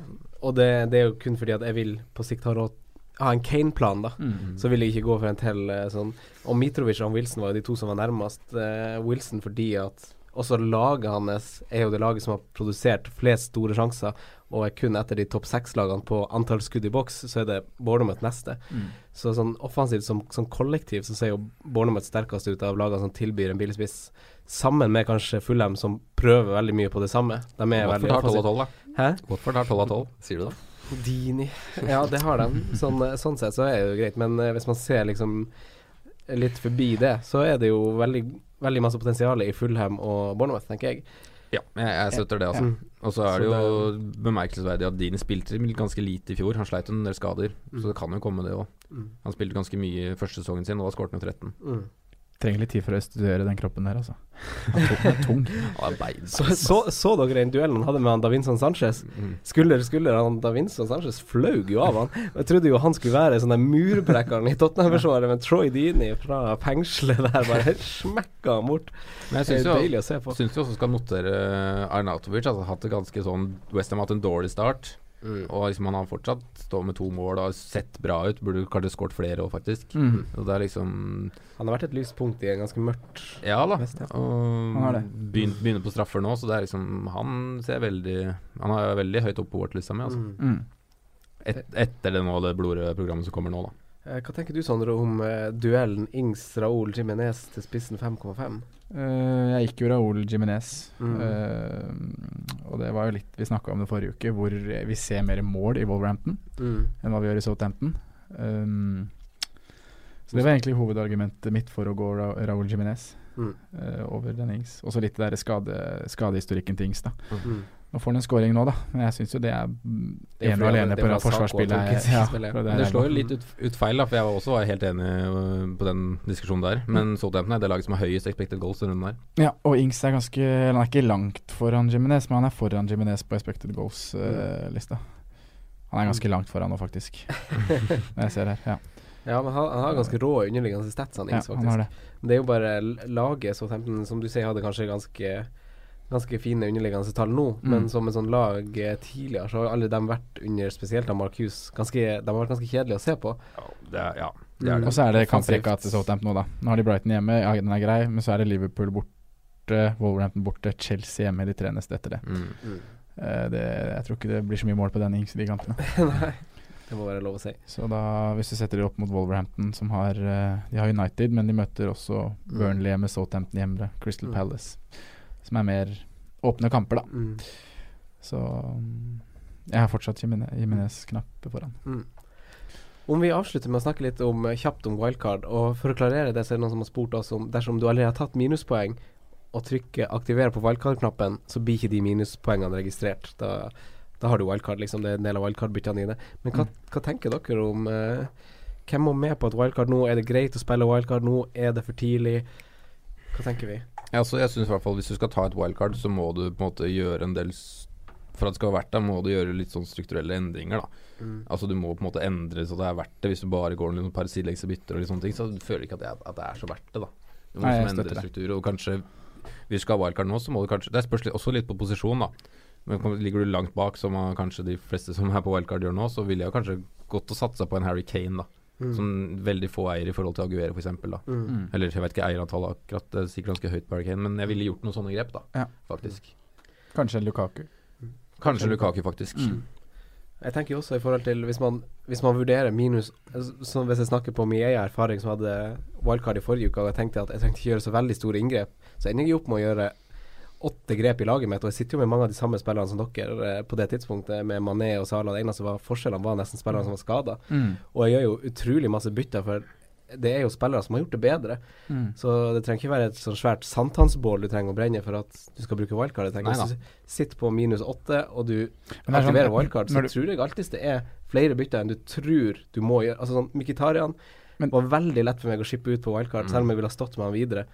Og det, det er jo kun fordi at jeg vil på sikt ha råd ha en Kane-plan, da. Mm. Så vil jeg ikke gå for en til eh, sånn Og Mitrovic og Wilson var jo de to som var nærmest. uh, Wilson fordi at også laget hans er jo det laget som har produsert flest store sjanser, og er kun etter de topp seks-lagene på antall skudd i boks, så er det Bornermouth neste. Mm. Så sånn offensivt som, som kollektiv så ser jo Bornermouth sterkest ut av lagene som tilbyr en billigspiss, sammen med kanskje Fulham, som prøver veldig mye på det samme. De er veldig Watford har 12 av offensive. 12, da. Hæ? Hvorfor har 12 av 12. Sier du det? Dini. Ja, det har de. Sånn, eh, sånn sett så er det jo greit. Men eh, hvis man ser liksom litt forbi det, så er det jo veldig, veldig masse potensial i Fulham og Bournemouth, tenker jeg. Ja, jeg, jeg støtter det, altså. Mm. Og så er det jo bemerkelsesverdig at Dini spilte ganske lite i fjor. Han sleit en del skader, så det kan jo komme, det òg. Mm. Han spilte ganske mye første sesongen sin, og da skåret han jo 13. Trenger litt tid for å studere den kroppen der, altså. Han tok den tung. Er bein. Så, så, så dere den duellen han hadde med han Davinson Sanchez? Mm. Skulder skulder, han Davinson Sanchez flaug jo av han. Jeg trodde jo han skulle være sånn der murbrekkeren i Tottenham-forsvaret, men Troy Dini fra fengselet der bare smekka han bort. Men jeg syns jo deilig å se på. Syns du også skal notere Arnautovic. Altså hatt det ganske sånn Westham har hatt en dårlig start. Mm. Og liksom han har fortsatt stått med to mål og har sett bra ut. Burde kanskje skåret flere òg, faktisk. Mm. Og det er liksom Han har vært et lyspunkt i en ganske mørkt Ja da. West Ham. Og begynner, begynner på straffer nå, så det er liksom Han ser veldig Han er veldig høyt oppe på vårt lista mi, altså. Mm. Mm. Et, etter det nå, det blodrøde programmet som kommer nå, da. Eh, Hva tenker du, Sondre, om uh, duellen Ings-Raoul Jimenez til spissen 5,5? Eh, jeg gikk jo Raúl Jiminez, Mm. og det var jo litt Vi snakka om det forrige uke, hvor vi ser mer mål i Wolverhampton enn hva vi gjør i Southampton. Um, så det var egentlig hovedargumentet mitt for å gå Ra Raúl Jiminez Mm. uh, over Dennings. Og så litt det der skade, skadehistorikken til Ings. da Mm. Nå får han en scoring nå, da, men jeg syns jo det er mm, ene og alene på det forsvarsspillet. Ja, det det slår jo litt ut, ut feil, da, for jeg var også var helt enig øh, på den diskusjonen der. Men Southampton er det laget som har høyest expected goals denne runden her. Ja, og Ings er ganske Han er ikke langt foran Jiminez, men han er foran Jiminez på expected Mm. goals-lista. han er ganske langt foran nå, faktisk. Jeg ser her. Ja, Ja, men han, han har ganske rå underliggende stats, han Ings, faktisk. ja han har det. Det er jo bare laget Southampton, som du sier, hadde kanskje ganske ganske fine underliggende tall nå, Mm. men som en sånn lag eh, tidligere, så har alle de vært under, spesielt av Marcus, ganske, de har vært ganske kjedelige å se på. Det er, ja, det er Mm. det. Og så er det kamprekka til Southampton nå, da. Nå har de Brighton hjemme, ja, den er grei, men så er det Liverpool borte, Wolverhampton borte, Chelsea hjemme de tre neste etter det. Mm. Eh, det. Jeg tror ikke det blir så mye mål på den Ings i de kampene. Nei, det må være lov å si. Så da, hvis du setter dem opp mot Wolverhampton, som har eh, De har United, men de møter også Burnley hjemme, Southampton hjemme, Crystal Mm. Palace, som er mer åpne kamper, da. Mm. Så mm, jeg har fortsatt Jimene- Jimenez-knapp foran. Mm. Om vi avslutter med å snakke litt om, eh, kjapt om wildcard, og for å klarere det, så er det noen som har spurt oss om dersom du allerede har tatt minuspoeng og trykker 'aktiver' på wildcard-knappen, så blir ikke de minuspoengene registrert. Da, da har du wildcard, liksom. Det er en del av wildcard-byttene dine. Men hva, Mm. hva tenker dere om eh, Hvem må med på et wildcard nå? Er det greit å spille wildcard nå? Er det for tidlig? Hva tenker vi? Ja, så jeg synes i hvert fall Hvis du skal ta et wildcard, så må du på en måte gjøre en del For at det skal være verdt det, må du gjøre litt sånn strukturelle endringer. da Altså Du må på en måte endre så det er verdt det. Hvis du bare går noen par sideleggs bytter og litt sånne ting, så føler du ikke at det, er, at det er så verdt det. da Du må Nei, liksom endre struktur. Og kanskje Hvis du skal ha wildcard nå, så må du kanskje Det spørs også litt på posisjon, da. Men ligger du langt bak, som kanskje de fleste som er på wildcard gjør nå, så ville jeg kanskje gått og satsa på en Harry Kane, da. Mm. Som veldig få eier i forhold til Aguero, f.eks. da Mm. Eller jeg vet ikke eierantallet akkurat, det er sikkert ganske høyt på men jeg ville gjort noen sånne grep, da. Ja. Faktisk. Kanskje Lukaku. Kanskje Lukaku, faktisk. Mm. Jeg tenker jo også i forhold til hvis man, hvis man vurderer minus Så Hvis jeg snakker på min egen erfaring som hadde wildcard i forrige uke, og jeg tenkte at jeg trengte ikke gjøre så veldig store inngrep, så ender jeg opp med å gjøre åtte grep i laget mitt, og jeg sitter jo med mange av de samme spillerne som dere eh, på det tidspunktet, med Mané og Salah. Det eneste var forskjellene var nesten spillerne som var skada. Mm. Og jeg gjør jo utrolig masse bytter, for det er jo spillere som har gjort det bedre. Mm. Så det trenger ikke være et sånn svært sankthansbål du trenger å brenne for at du skal bruke wildcard. Jeg tenker Hvis du sitter på minus åtte, og du aktiverer sånn- aktiverer wildcard, så du- tror jeg alltid det er flere bytter enn du tror du må gjøre. Altså sånn Mkhitaryan Men- var veldig lett for meg å shippe ut på wildcard, selv om jeg ville ha stått med han videre.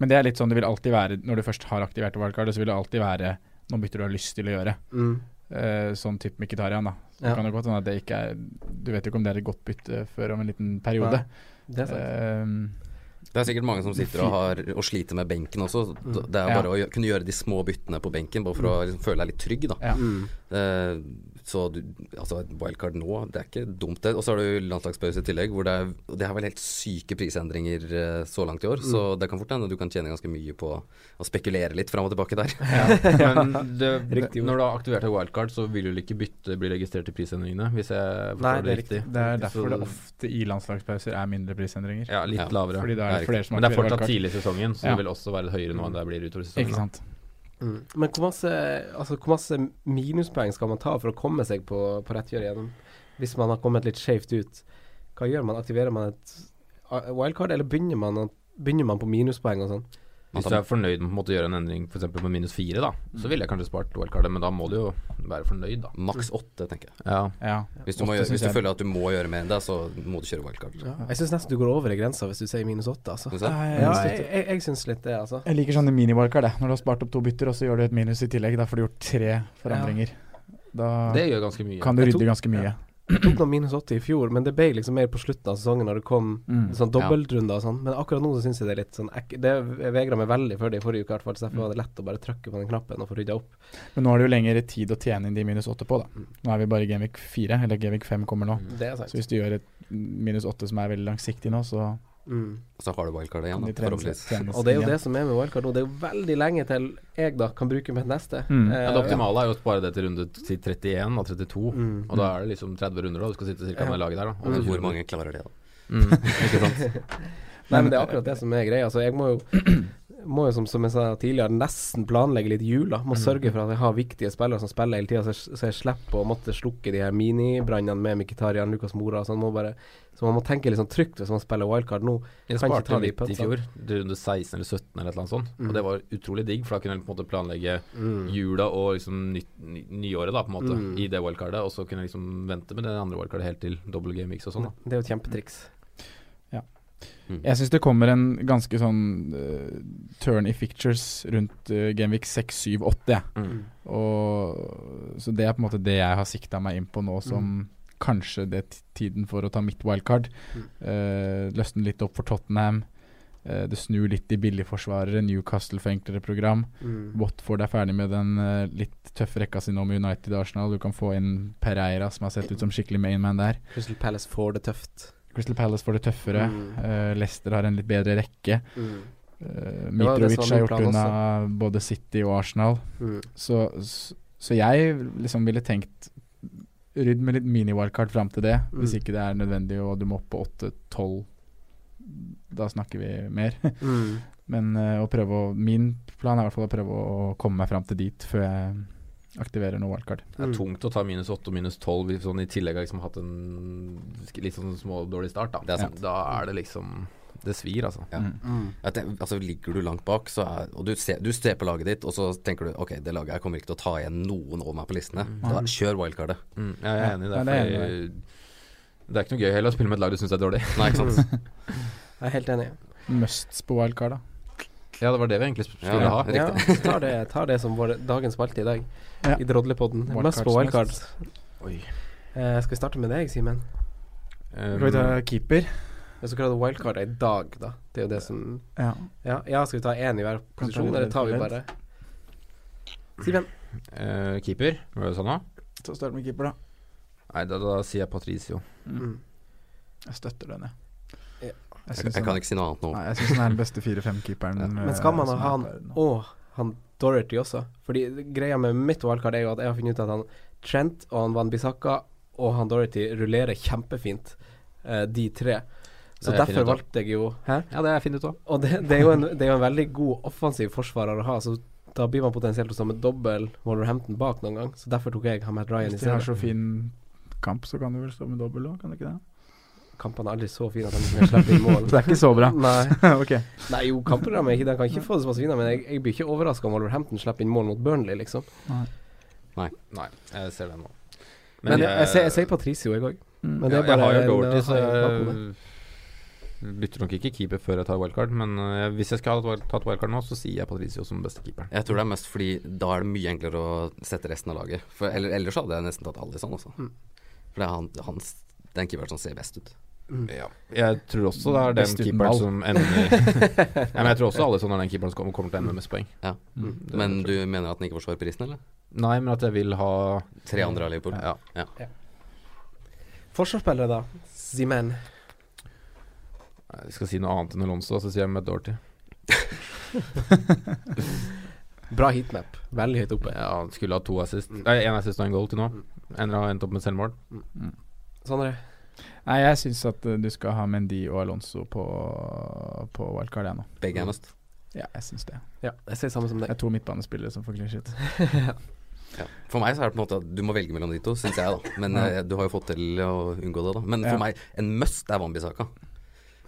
Men det er litt sånn det vil alltid være når du først har aktivert wildcard, så vil det alltid være noen bytter du har lyst til å gjøre. Mm. Uh, sånn type Mkhitarian, da. Så Ja. kan det godt hende at det ikke er Du vet jo ikke om det er et godt bytte før om en liten periode. Det er sant. Uh, Det er sikkert mange som sitter og, har, og sliter med benken også. Mm. Det er Ja. bare å kunne gjøre de små byttene på benken, bare for å liksom, føle deg litt trygg. da ja. Mm. Eh, så du, altså et wildcard nå, det er ikke dumt det. Og så har du landslagspause i tillegg, hvor det er Det er vel helt syke prisendringer eh, så langt i år. Så det kan fort hende du kan tjene ganske mye på å spekulere litt fram og tilbake der. Men det, Riktig når du har aktivert et wildcard, så vil du ikke bytte bli registrert i prisendringene, hvis jeg Nei, forstår det er det riktig. Det er derfor Så- det ofte i landslagspauser er mindre prisendringer. Ja, litt Ja, lavere. Fordi det er det flere som Men det er fortsatt tidlig i sesongen, så Ja. det vil også være høyere nå enn det blir utover sesongen. Ikke sant. Mm. Men hvor masse, altså, hvor masse minuspoeng skal man ta for å komme seg på, på rett kjør igjen? Hvis man har kommet litt skjevt ut, hva gjør man? Aktiverer man et wildcard, eller begynner man, begynner man på minuspoeng og sånn? Hvis du er fornøyd med å måtte gjøre en endring f.eks. på minus fire, da, så ville jeg kanskje spart wildcardet, men da må du jo være fornøyd, da. Maks åtte, tenker jeg. Ja. Ja. Hvis du, må hvis du jeg- føler at du må gjøre mer enn det, så må du kjøre wildcard. Jeg syns nesten du går over i grensa hvis du sier minus åtte, altså. Ja, jeg, jeg, jeg syns litt det, altså. Jeg liker sånne mini-wildcard. Når du har spart opp to bytter, og så gjør du et minus i tillegg. Da får du gjort tre forandringer. Da Det gjør ganske mye. kan du rydde ganske mye. Jeg tok noen minus åtte i fjor, men det ble liksom mer på slutten av sesongen når det kom Mm. sånn dobbeltrunder og sånn. Men akkurat nå så syns jeg det er litt sånn ek Det vegra meg veldig for det i forrige uke, i hvert fall, så derfor var det lett å bare trykke på den knappen og få rydda opp. Men nå har du jo lengre tid å tjene inn de minus åtte på, da. Mm. Nå er vi bare i Gamevik 4, eller Gamevik 5 kommer nå. Det er sant. Så hvis du gjør et minus åtte som er veldig langsiktig nå, så Mm. Så har du wildcard igjen, da, forhåpentligvis. Og det er jo det som er med wildcard nå. Det er jo veldig lenge til jeg da kan bruke mitt neste. Mm. Eh, Ja, det optimale er jo å spare det til runde til 31 og 32. Mm. Og da er det liksom 30 runder, da. Du skal sitte ca. med laget der, da. Og hvor mange klarer det, da? Mm, ikke sant. Nei, men det er akkurat det som er greia. Altså, jeg må jo, må jo som, som jeg sa tidligere, nesten planlegge litt jula. Må sørge for at jeg har viktige spillere som spiller hele tida, så, så jeg slipper å måtte slukke de her minibrannene med Mkhitaryan, Lukas Mora og sånn. Må bare- Så man må tenke litt sånn trygt hvis man spiller wildcard nå. Jeg sparte litt i fjor, runde 16 eller 17 eller et eller annet sånt. Mm. Og det var utrolig digg, for da kunne jeg på en måte planlegge jula og liksom ny, ny, nyåret, da, på en måte, Mm. i det wildcardet. Og så kunne jeg liksom vente med det andre wildcardet helt til double game weeks og sånn. Det er jo et kjempetriks. Mm. Jeg syns det kommer en ganske sånn uh, turn i fictures rundt uh, Genvik 6, 7, 8, jeg. Mm. Og, så det er på en måte det jeg har sikta meg inn på nå som kanskje det er tiden for å ta mitt wildcard. Mm. Eh, løsne litt opp for Tottenham. Uh, det snur litt i billigforsvarere. Newcastle for enklere program. Mm. Watford er ferdig med den litt tøffe rekka si nå med United og Arsenal. Du kan få inn Pereira, som har sett ut som skikkelig mainman der. Crystal Palace får det tøft. Crystal Palace får det tøffere. Mm. Eh, Leicester har en litt bedre rekke. Mm. Uh, Mitrovic har gjort unna både City og Arsenal. Mm. Så, så, så jeg liksom ville tenkt Rydd med litt mini-wildcard fram til det, Mm. hvis ikke det er nødvendig og du må opp på 8-12. Da snakker vi mer. Mm. Men eh, å prøve å Min plan er i hvert fall å prøve å komme meg fram til dit før jeg aktiverer noe wildcard. Det er tungt å ta minus 8 og minus 12 hvis sånn i tillegg har liksom hatt en litt sånn smådårlig start. Da. Det er ja. Da er det liksom Det svir, altså. Ja. Mm. Mm. Altså Ligger du langt bak, så er, og du ser, du ser på laget ditt, og så tenker du ok, det laget her kommer ikke til å ta igjen noen over meg på listene. Da Kjør wildcardet. Mm, jeg er enig i det. Ja, det er det er ikke noe gøy heller å spille med et lag du syns er dårlig. Nei, ikke sant. Jeg er helt enig. Musts på wildcard, da. Ja, det var det vi egentlig skulle Ja, ha. Ja, tar det, tar det som vår, dagens valgte i dag. Ja. I Drodlepodden. Wildcards Mest på wildcard. Oi. Eh, skal vi starte med deg, Simen? Um, Skal vi ta keeper? Hvis dere hadde wildcard i dag, da. Det er jo det som Ja. Ja, ja skal vi ta én i hver posisjon, eller tar vi bare Simen. Uh, keeper, var det sånn da? Så start med keeper, da. Nei, da, da sier jeg Patricio. Mm. Jeg støtter den, jeg. Jeg, Jeg, jeg kan ikke si noe annet nå. nei, jeg synes han er den beste 4-5-keeperen. Ja. Men skal man ha han og han Dorothy også? Fordi greia med mitt wildcard er jo at jeg har funnet ut at han Trent og han Van Bissaka og han Dorothy rullerer kjempefint, eh, de tre. Så er fint derfor valgte jeg jo Hæ? Ja, det er jeg funnet ut av. Og det, det, er jo en, det er jo en veldig god offensiv forsvarer å ha, så da blir man potensielt å stå med dobbel Wolverhampton bak noen gang. Så derfor tok jeg Hamed Ryan i Hvis de har så fin kamp, så kan du vel stå med dobbel òg, kan du ikke det? Kampene er aldri så fine at de ikke kan slippe inn mål. Det er ikke så bra. Nei. ok. Nei, jo, kampprogrammet er ikke De kan ikke få det som fine, men jeg, jeg blir ikke overraska om Wolverhampton slipper inn mål mot Burnley, liksom. Nei, Nei jeg ser den nå. Men, jeg, jeg, ser- jeg sier Patricio, jeg òg. Mm. Men det er ja, jeg har bare jo Dorothy, så jeg bytter nok ikke keeper før jeg tar wildcard. Men eh, hvis jeg skal ha tatt- tatt wildcard nå, så sier jeg Patricio som beste keeper. Jeg tror det er mest fordi da er det mye enklere å sette resten av laget. For eller, Ellers hadde jeg nesten tatt Alison, også. Mm. For det er han, hans, den keeperen som ser best ut. Ja. Jeg tror også det er den keeperen som ender ja, Men jeg tror også alle sånne er den keeperen som kommer, kommer til å ende med mest poeng. Ja. Mm. Men du mener at den ikke forsvarer prisen, eller? Nei, men at jeg vil ha Tre andre av Liverpool? Ja. Forsvarsspillere, da? Simen. Jeg skal si noe annet enn Alonso, så sier jeg med Dorothy. Bra heatmap. Veldig høyt oppe. Ja, skulle ha to assist. Mm. Nei, én assist og en goal til nå. Ender har endt opp med selvmål. Sondre. Nei, jeg syns at eh, du skal ha Mendy og Alonso på, på wildcard, ennå. Begge mest. Ja, jeg syns det. Ja, jeg ser samme som Det er to midtbanespillere som får shit. Ja. For meg så er det på en måte at du må velge mellom de to, syns jeg, da. Men Ja. eh, du har jo fått til å unngå det, da. Men Ja. for meg, en must er Wambisaka.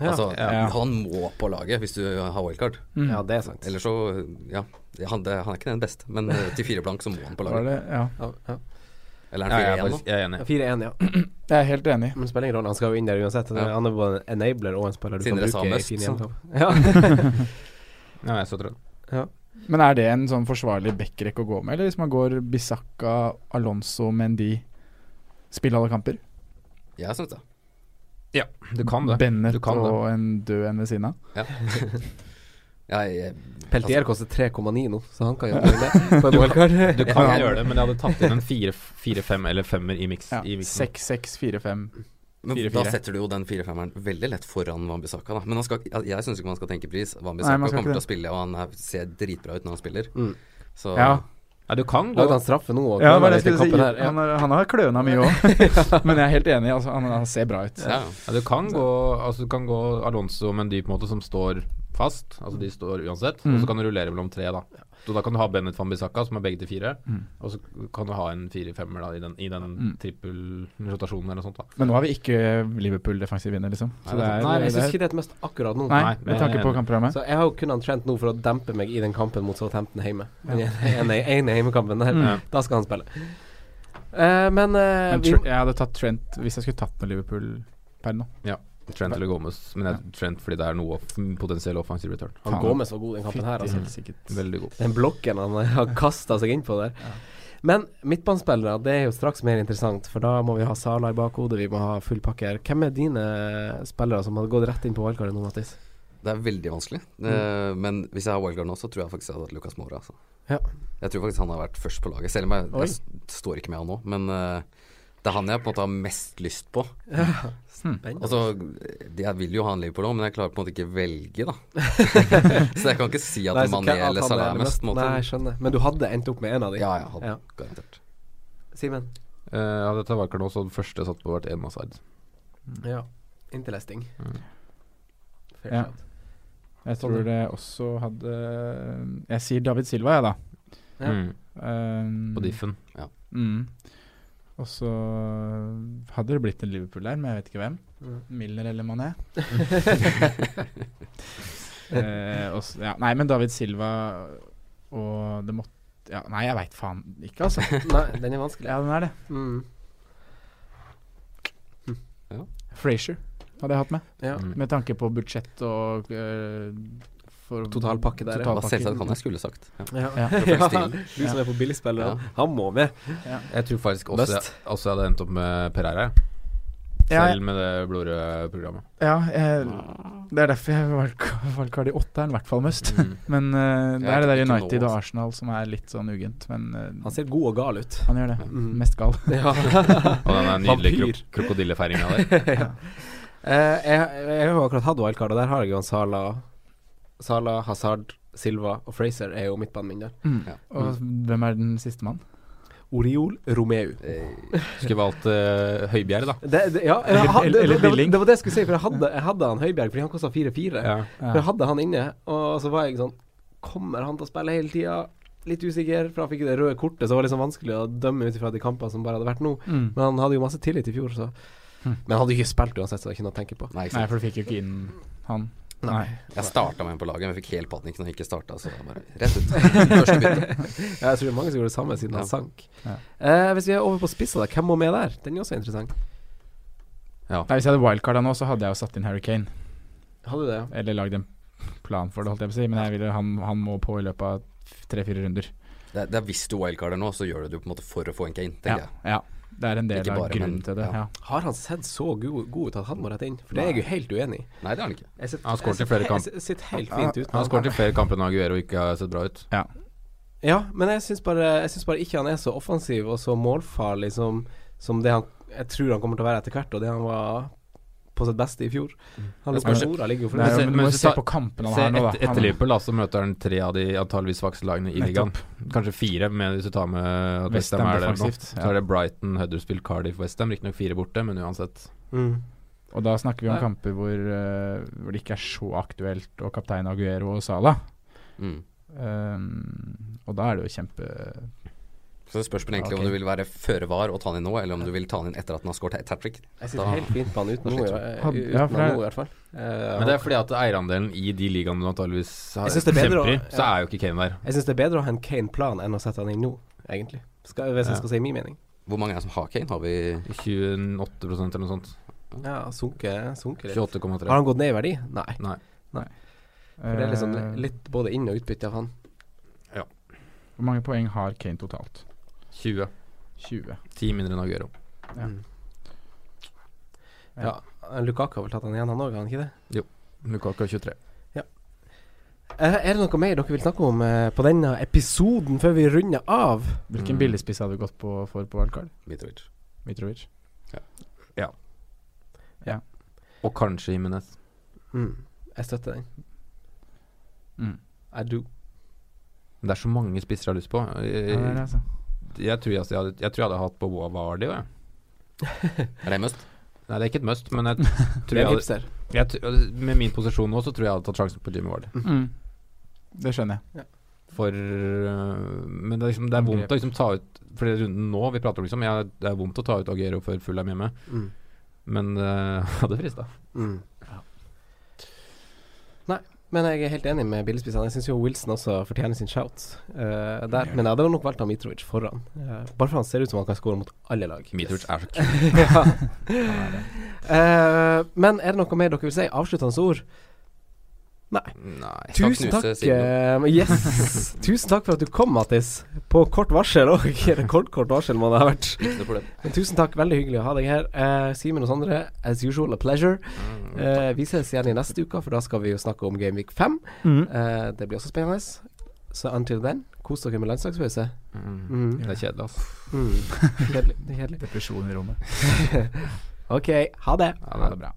Ja. Altså, Ja. han må på laget hvis du har wildcard. Mm. Ja, det er sant. Eller så, ja. Han, det, han er ikke den beste, men eh, til fire blank så må han på Var laget. det? Ja. Ja, ja. Eller er han er 4-1 nå? jeg er enig. 4-1, ja. Jeg er helt enig. Men det spiller ingen rolle, han skal jo inn der uansett. Ja. Han er både en enabler og en spiller du Sindre kan bruke i fin hjemmekamp. Ja. Ja, jeg er så trøtt. ja. Men er det en sånn forsvarlig backrekke å gå med, eller hvis man går Bisakka, Alonso, Mendy Spille alle kamper? Jeg syns det. Ja, Du kan det. Bennett Du kan det. en død en ved siden av? Ja. Jeg, Peltier koster 3,9 nå, så han kan gjøre det på et wildcard. Du kan Ja. gjøre det, men jeg hadde tatt inn en fire-fem eller femmer i miks. Ja. i miksen. 6-6-4-5. men 4-4. da setter du jo den 4-5-eren veldig lett foran Wambisaka, da. Men han skal, jeg, jeg syns ikke man skal tenke pris. Wambisaka kommer til å spille, og han er, ser dritbra ut når han spiller. Mm. Så Ja. Ja, du kan gå Lagde han straffe nå? òg? Ja, si? Ja. Han, har- han har kløna mye òg, men jeg er helt enig. Altså, han, han ser bra ut. ja. Ja, du kan gå Altså du kan gå Alonso med en dyp måte som står fast. Altså de står uansett. Og Mm. så kan du rullere mellom tre, da. Så da kan du ha Bennett van Bissaka, som er begge til fire. Mm. Og så kan du ha en fire-femmer i den, i den Mm. trippelrotasjonen eller noe sånt. da Men nå har vi ikke Liverpool-defensiv vinner, liksom. Så Nei, det er, Nei, jeg det syns ikke det er det mest akkurat nå. Nei, Nei, med tanke på kampprogrammet. Så jeg har jo kun Trent nå for å dempe meg i den kampen mot Southampton hjemme. Den ene, ene hjemmekampen der. Mm. Da skal han spille. Uh, men, uh, Men vi, jeg hadde tatt Trent hvis jeg skulle tatt med Liverpool per nå. Trent eller Gomez. Men jeg, Trent fordi det er noe potensiell offensiv return. han. Gomez var god den kampen her. Altså. Veldig god. Den blokken han har kasta seg innpå der. Men midtbanespillere, det er jo straks mer interessant, for da må vi ha Sala i bakhodet, vi må ha full pakke her. Hvem er dine spillere som hadde gått rett inn på valgkartet nå, Mattis? Det er veldig vanskelig. Eh, men hvis jeg har wildcard nå, så tror jeg faktisk jeg hadde hatt Lucas Mora. Altså. Ja. Jeg tror faktisk han har vært først på laget, selv om jeg, jeg står ikke med han nå. Men eh, det er han jeg på en måte har mest lyst på. Spennende. Altså, jeg vil jo ha en Liverpool òg, men jeg klarer på en måte ikke velge, da. så jeg kan ikke si at Nei, Mané eller Salah er mest. måte. Nei, skjønner. Men du hadde endt opp med en av dem? Ja, jeg hadde Ja. garantert. Simen? Uh, ja, dette var ikke noe så den første satt på, hvert en Hazard. Ja. Interesting. Mm. Fair Ja. shout. Jeg tror det også hadde Jeg sier David Silva, jeg, da. Ja. Mm. Um, På diffen. Mm. Og så hadde det blitt en Liverpool der, men jeg vet ikke hvem. Mm. Milner eller Mané. eh, også, ja, nei, men David Silva og det måtte ja, Nei, jeg veit faen ikke, altså. Nei, den er vanskelig. Ja, den er det. Mm. Frazier hadde jeg hatt med. Ja. Mm. Med tanke på budsjett og eh, for Totalpakke der, ja. Hva totalpakke. selvsagt han jeg skulle sagt. Ja. Ja. Ja. Ja, du som er på billigspillere, Ja. han må med. Jeg tror faktisk også jeg, også jeg hadde endt opp med Pereira. Ja, Selv med det blodrøde programmet. Ja, jeg, det er derfor jeg valg- de åtte er i hvert fall must. Mm. Men uh, det er det der nå, United og altså. Arsenal som er litt sånn ugent. Men uh, Han ser god og gal ut. han gjør det. Mm. Mest gal. Ja. Og den der nydelige kro krok krokodillefeiringa der. ja. Eh, jeg, jeg har jo akkurat hatt wildcard, og der har jeg jo han Sala Sala, Hazard, Silva og Fraser er jo midtbanen min der. Mm. Ja. Og hvem er den siste mann? Oriol Romeu. Eh, Skulle valgt uh, Høibjerg, da. Det, det, ja, jeg, hadde- det, det, Billing. det var det jeg skulle si, for jeg hadde, jeg hadde han Høibjerg, fordi han kosta 4-4. Ja. For jeg hadde han inne, og så var jeg sånn Kommer han til å spille hele tida? Litt usikker, for han fikk det røde kortet, så det var liksom vanskelig å dømme ut ifra de kampene som bare hadde vært nå. Mm. Men han hadde jo masse tillit i fjor, så Mm. Men han hadde ikke spilt uansett, så det er ikke noe å tenke på. Nei, Nei, for du fikk jo ikke inn han. Nei. Jeg starta med en på laget, men jeg fikk helt panikk når jeg ikke starta. Så bare rett ut. Første bytte. Ja, jeg tror det er mange som gjorde det samme siden han sank. Ja. Eh, hvis vi er over på spissa, da, hvem må med der? Den er også interessant. ja. Nei, Hvis jeg hadde wildcarda nå, så hadde jeg jo satt inn Harry Kane. Hadde du det? ja? Eller lagd en plan for det, holdt jeg på å si. Men jeg ville, han, han må på i løpet av tre-fire runder. Det, er- det er hvis du wildcarder nå, så gjør du det jo på en måte for å få en Kane, tenker Ja, jeg. ja. Det er en del bare, av grunnen men- til det. ja. Ja. Har han sett så god, god ut at han må rette inn? For det er jeg jo helt uenig i. Nei, det er han ikke. Jeg sitter- Han har skåret i flere kamper. Han har skåret i flere kamper enn Aguero ikke har sett bra ut. Ja, ja men jeg syns bare, bare ikke han er så offensiv og så målfarlig som, som det han jeg tror han kommer til å være etter hvert, og det han var på sitt beste i fjor. Han Det Luka spørs- ligger jo for er, men men jo se på kampen han Se har nå, da. etter, etter Liverpool da, så møter han tre av de antageligvis svakeste lagene i ligaen. Kanskje fire, men hvis du tar med at West Westham er der nå. Så er det Brighton, Huddersfield, Cardiff, Westham. Riktignok fire borte, men uansett. Mm. Og da snakker vi om Ja. kamper hvor, uh, hvor det ikke er så aktuelt å kapteine Aguero og Sala. Mm. Um, og da er det jo kjempe Så det spørs vel egentlig Ja, ok. om du vil være føre var og ta han inn nå, eller om du vil ta han inn etter at han har skåret et hat trick. Jeg sitter Da- helt fint på han uten noe, uten ja, i hvert fall. Eh, Men det er fordi at eierandelen i de ligaene du antakeligvis er kjemper i, så er jo ikke Kane der. Jeg syns det er bedre å ha en Kane-plan enn å sette han inn nå, egentlig. Skal, hvis jeg skal si min mening. Hvor mange er det som har Kane? Har vi 28% eller noe sånt. Ja, sunket sunke litt. 28,3. Har han gått ned i verdi? Nei. Nei. For det er liksom Eh, litt både inn- og utbytte av han. Hvor mange poeng har Kane totalt? 20. 20. 10 mindre enn Aguero. Ja. Mm. Ja. Lukaku har vel tatt han igjen, han òg, har han ikke det? Jo. Lukaku er 23. Ja. er det noe mer dere vil snakke om eh, på denne episoden før vi runder av? Hvilken Mm. billigspiss hadde du gått på for på wildcard? Mitrovic? Mitrovic? Ja Og kanskje Jimenez. Mm. Jeg støtter den. Mm. I do. Det er så mange spisser jeg har lyst på. Ja, det er det, altså. Jeg, tror jeg, jeg, hadde, jeg tror jeg hadde hatt òg, jeg. Er det must? Nei, det er ikke et must, men jeg tror er jeg hadde, jeg, Med min posisjon nå, så tror jeg jeg hadde tatt sjansen på Jimmy Ward. Mm. Det skjønner jeg. For øh, Men det er, liksom, det er vondt å liksom ta ut For det runden nå vi prater om, liksom jeg, Det er vondt å ta ut Agero før Fulham hjemme, Mm. men uh, hadde frista. Mm. Nei, men jeg er helt enig med billigspissene. Jeg syns jo Wilson også fortjener sin shout Uh, der. Men jeg hadde nok valgt Mitrovic foran. Uh, bare for han ser ut som han kan skåre mot alle lag. Mitrovic er så kul. ja. Eh, men er det noe mer dere vil si? Avsluttende ord? Nei. Nei. Tusen takk. Eh, yes. Tusen takk for at du kom, Mattis. På kort varsel òg. Rekordkort varsel må det ha vært. Men tusen takk, veldig hyggelig å ha deg her. Uh, Simen og Sondre, as usual a pleasure. Uh, vi ses igjen i neste uke, for da skal vi jo snakke om Game Week 5. Mm. Eh, det blir også spennende. Så until then, kos dere med landslagspause. Mm. Mm. Det er kjedelig, altså. Mm. Kjedelig. Depresjon i rommet. OK, ha det. Ha det bra.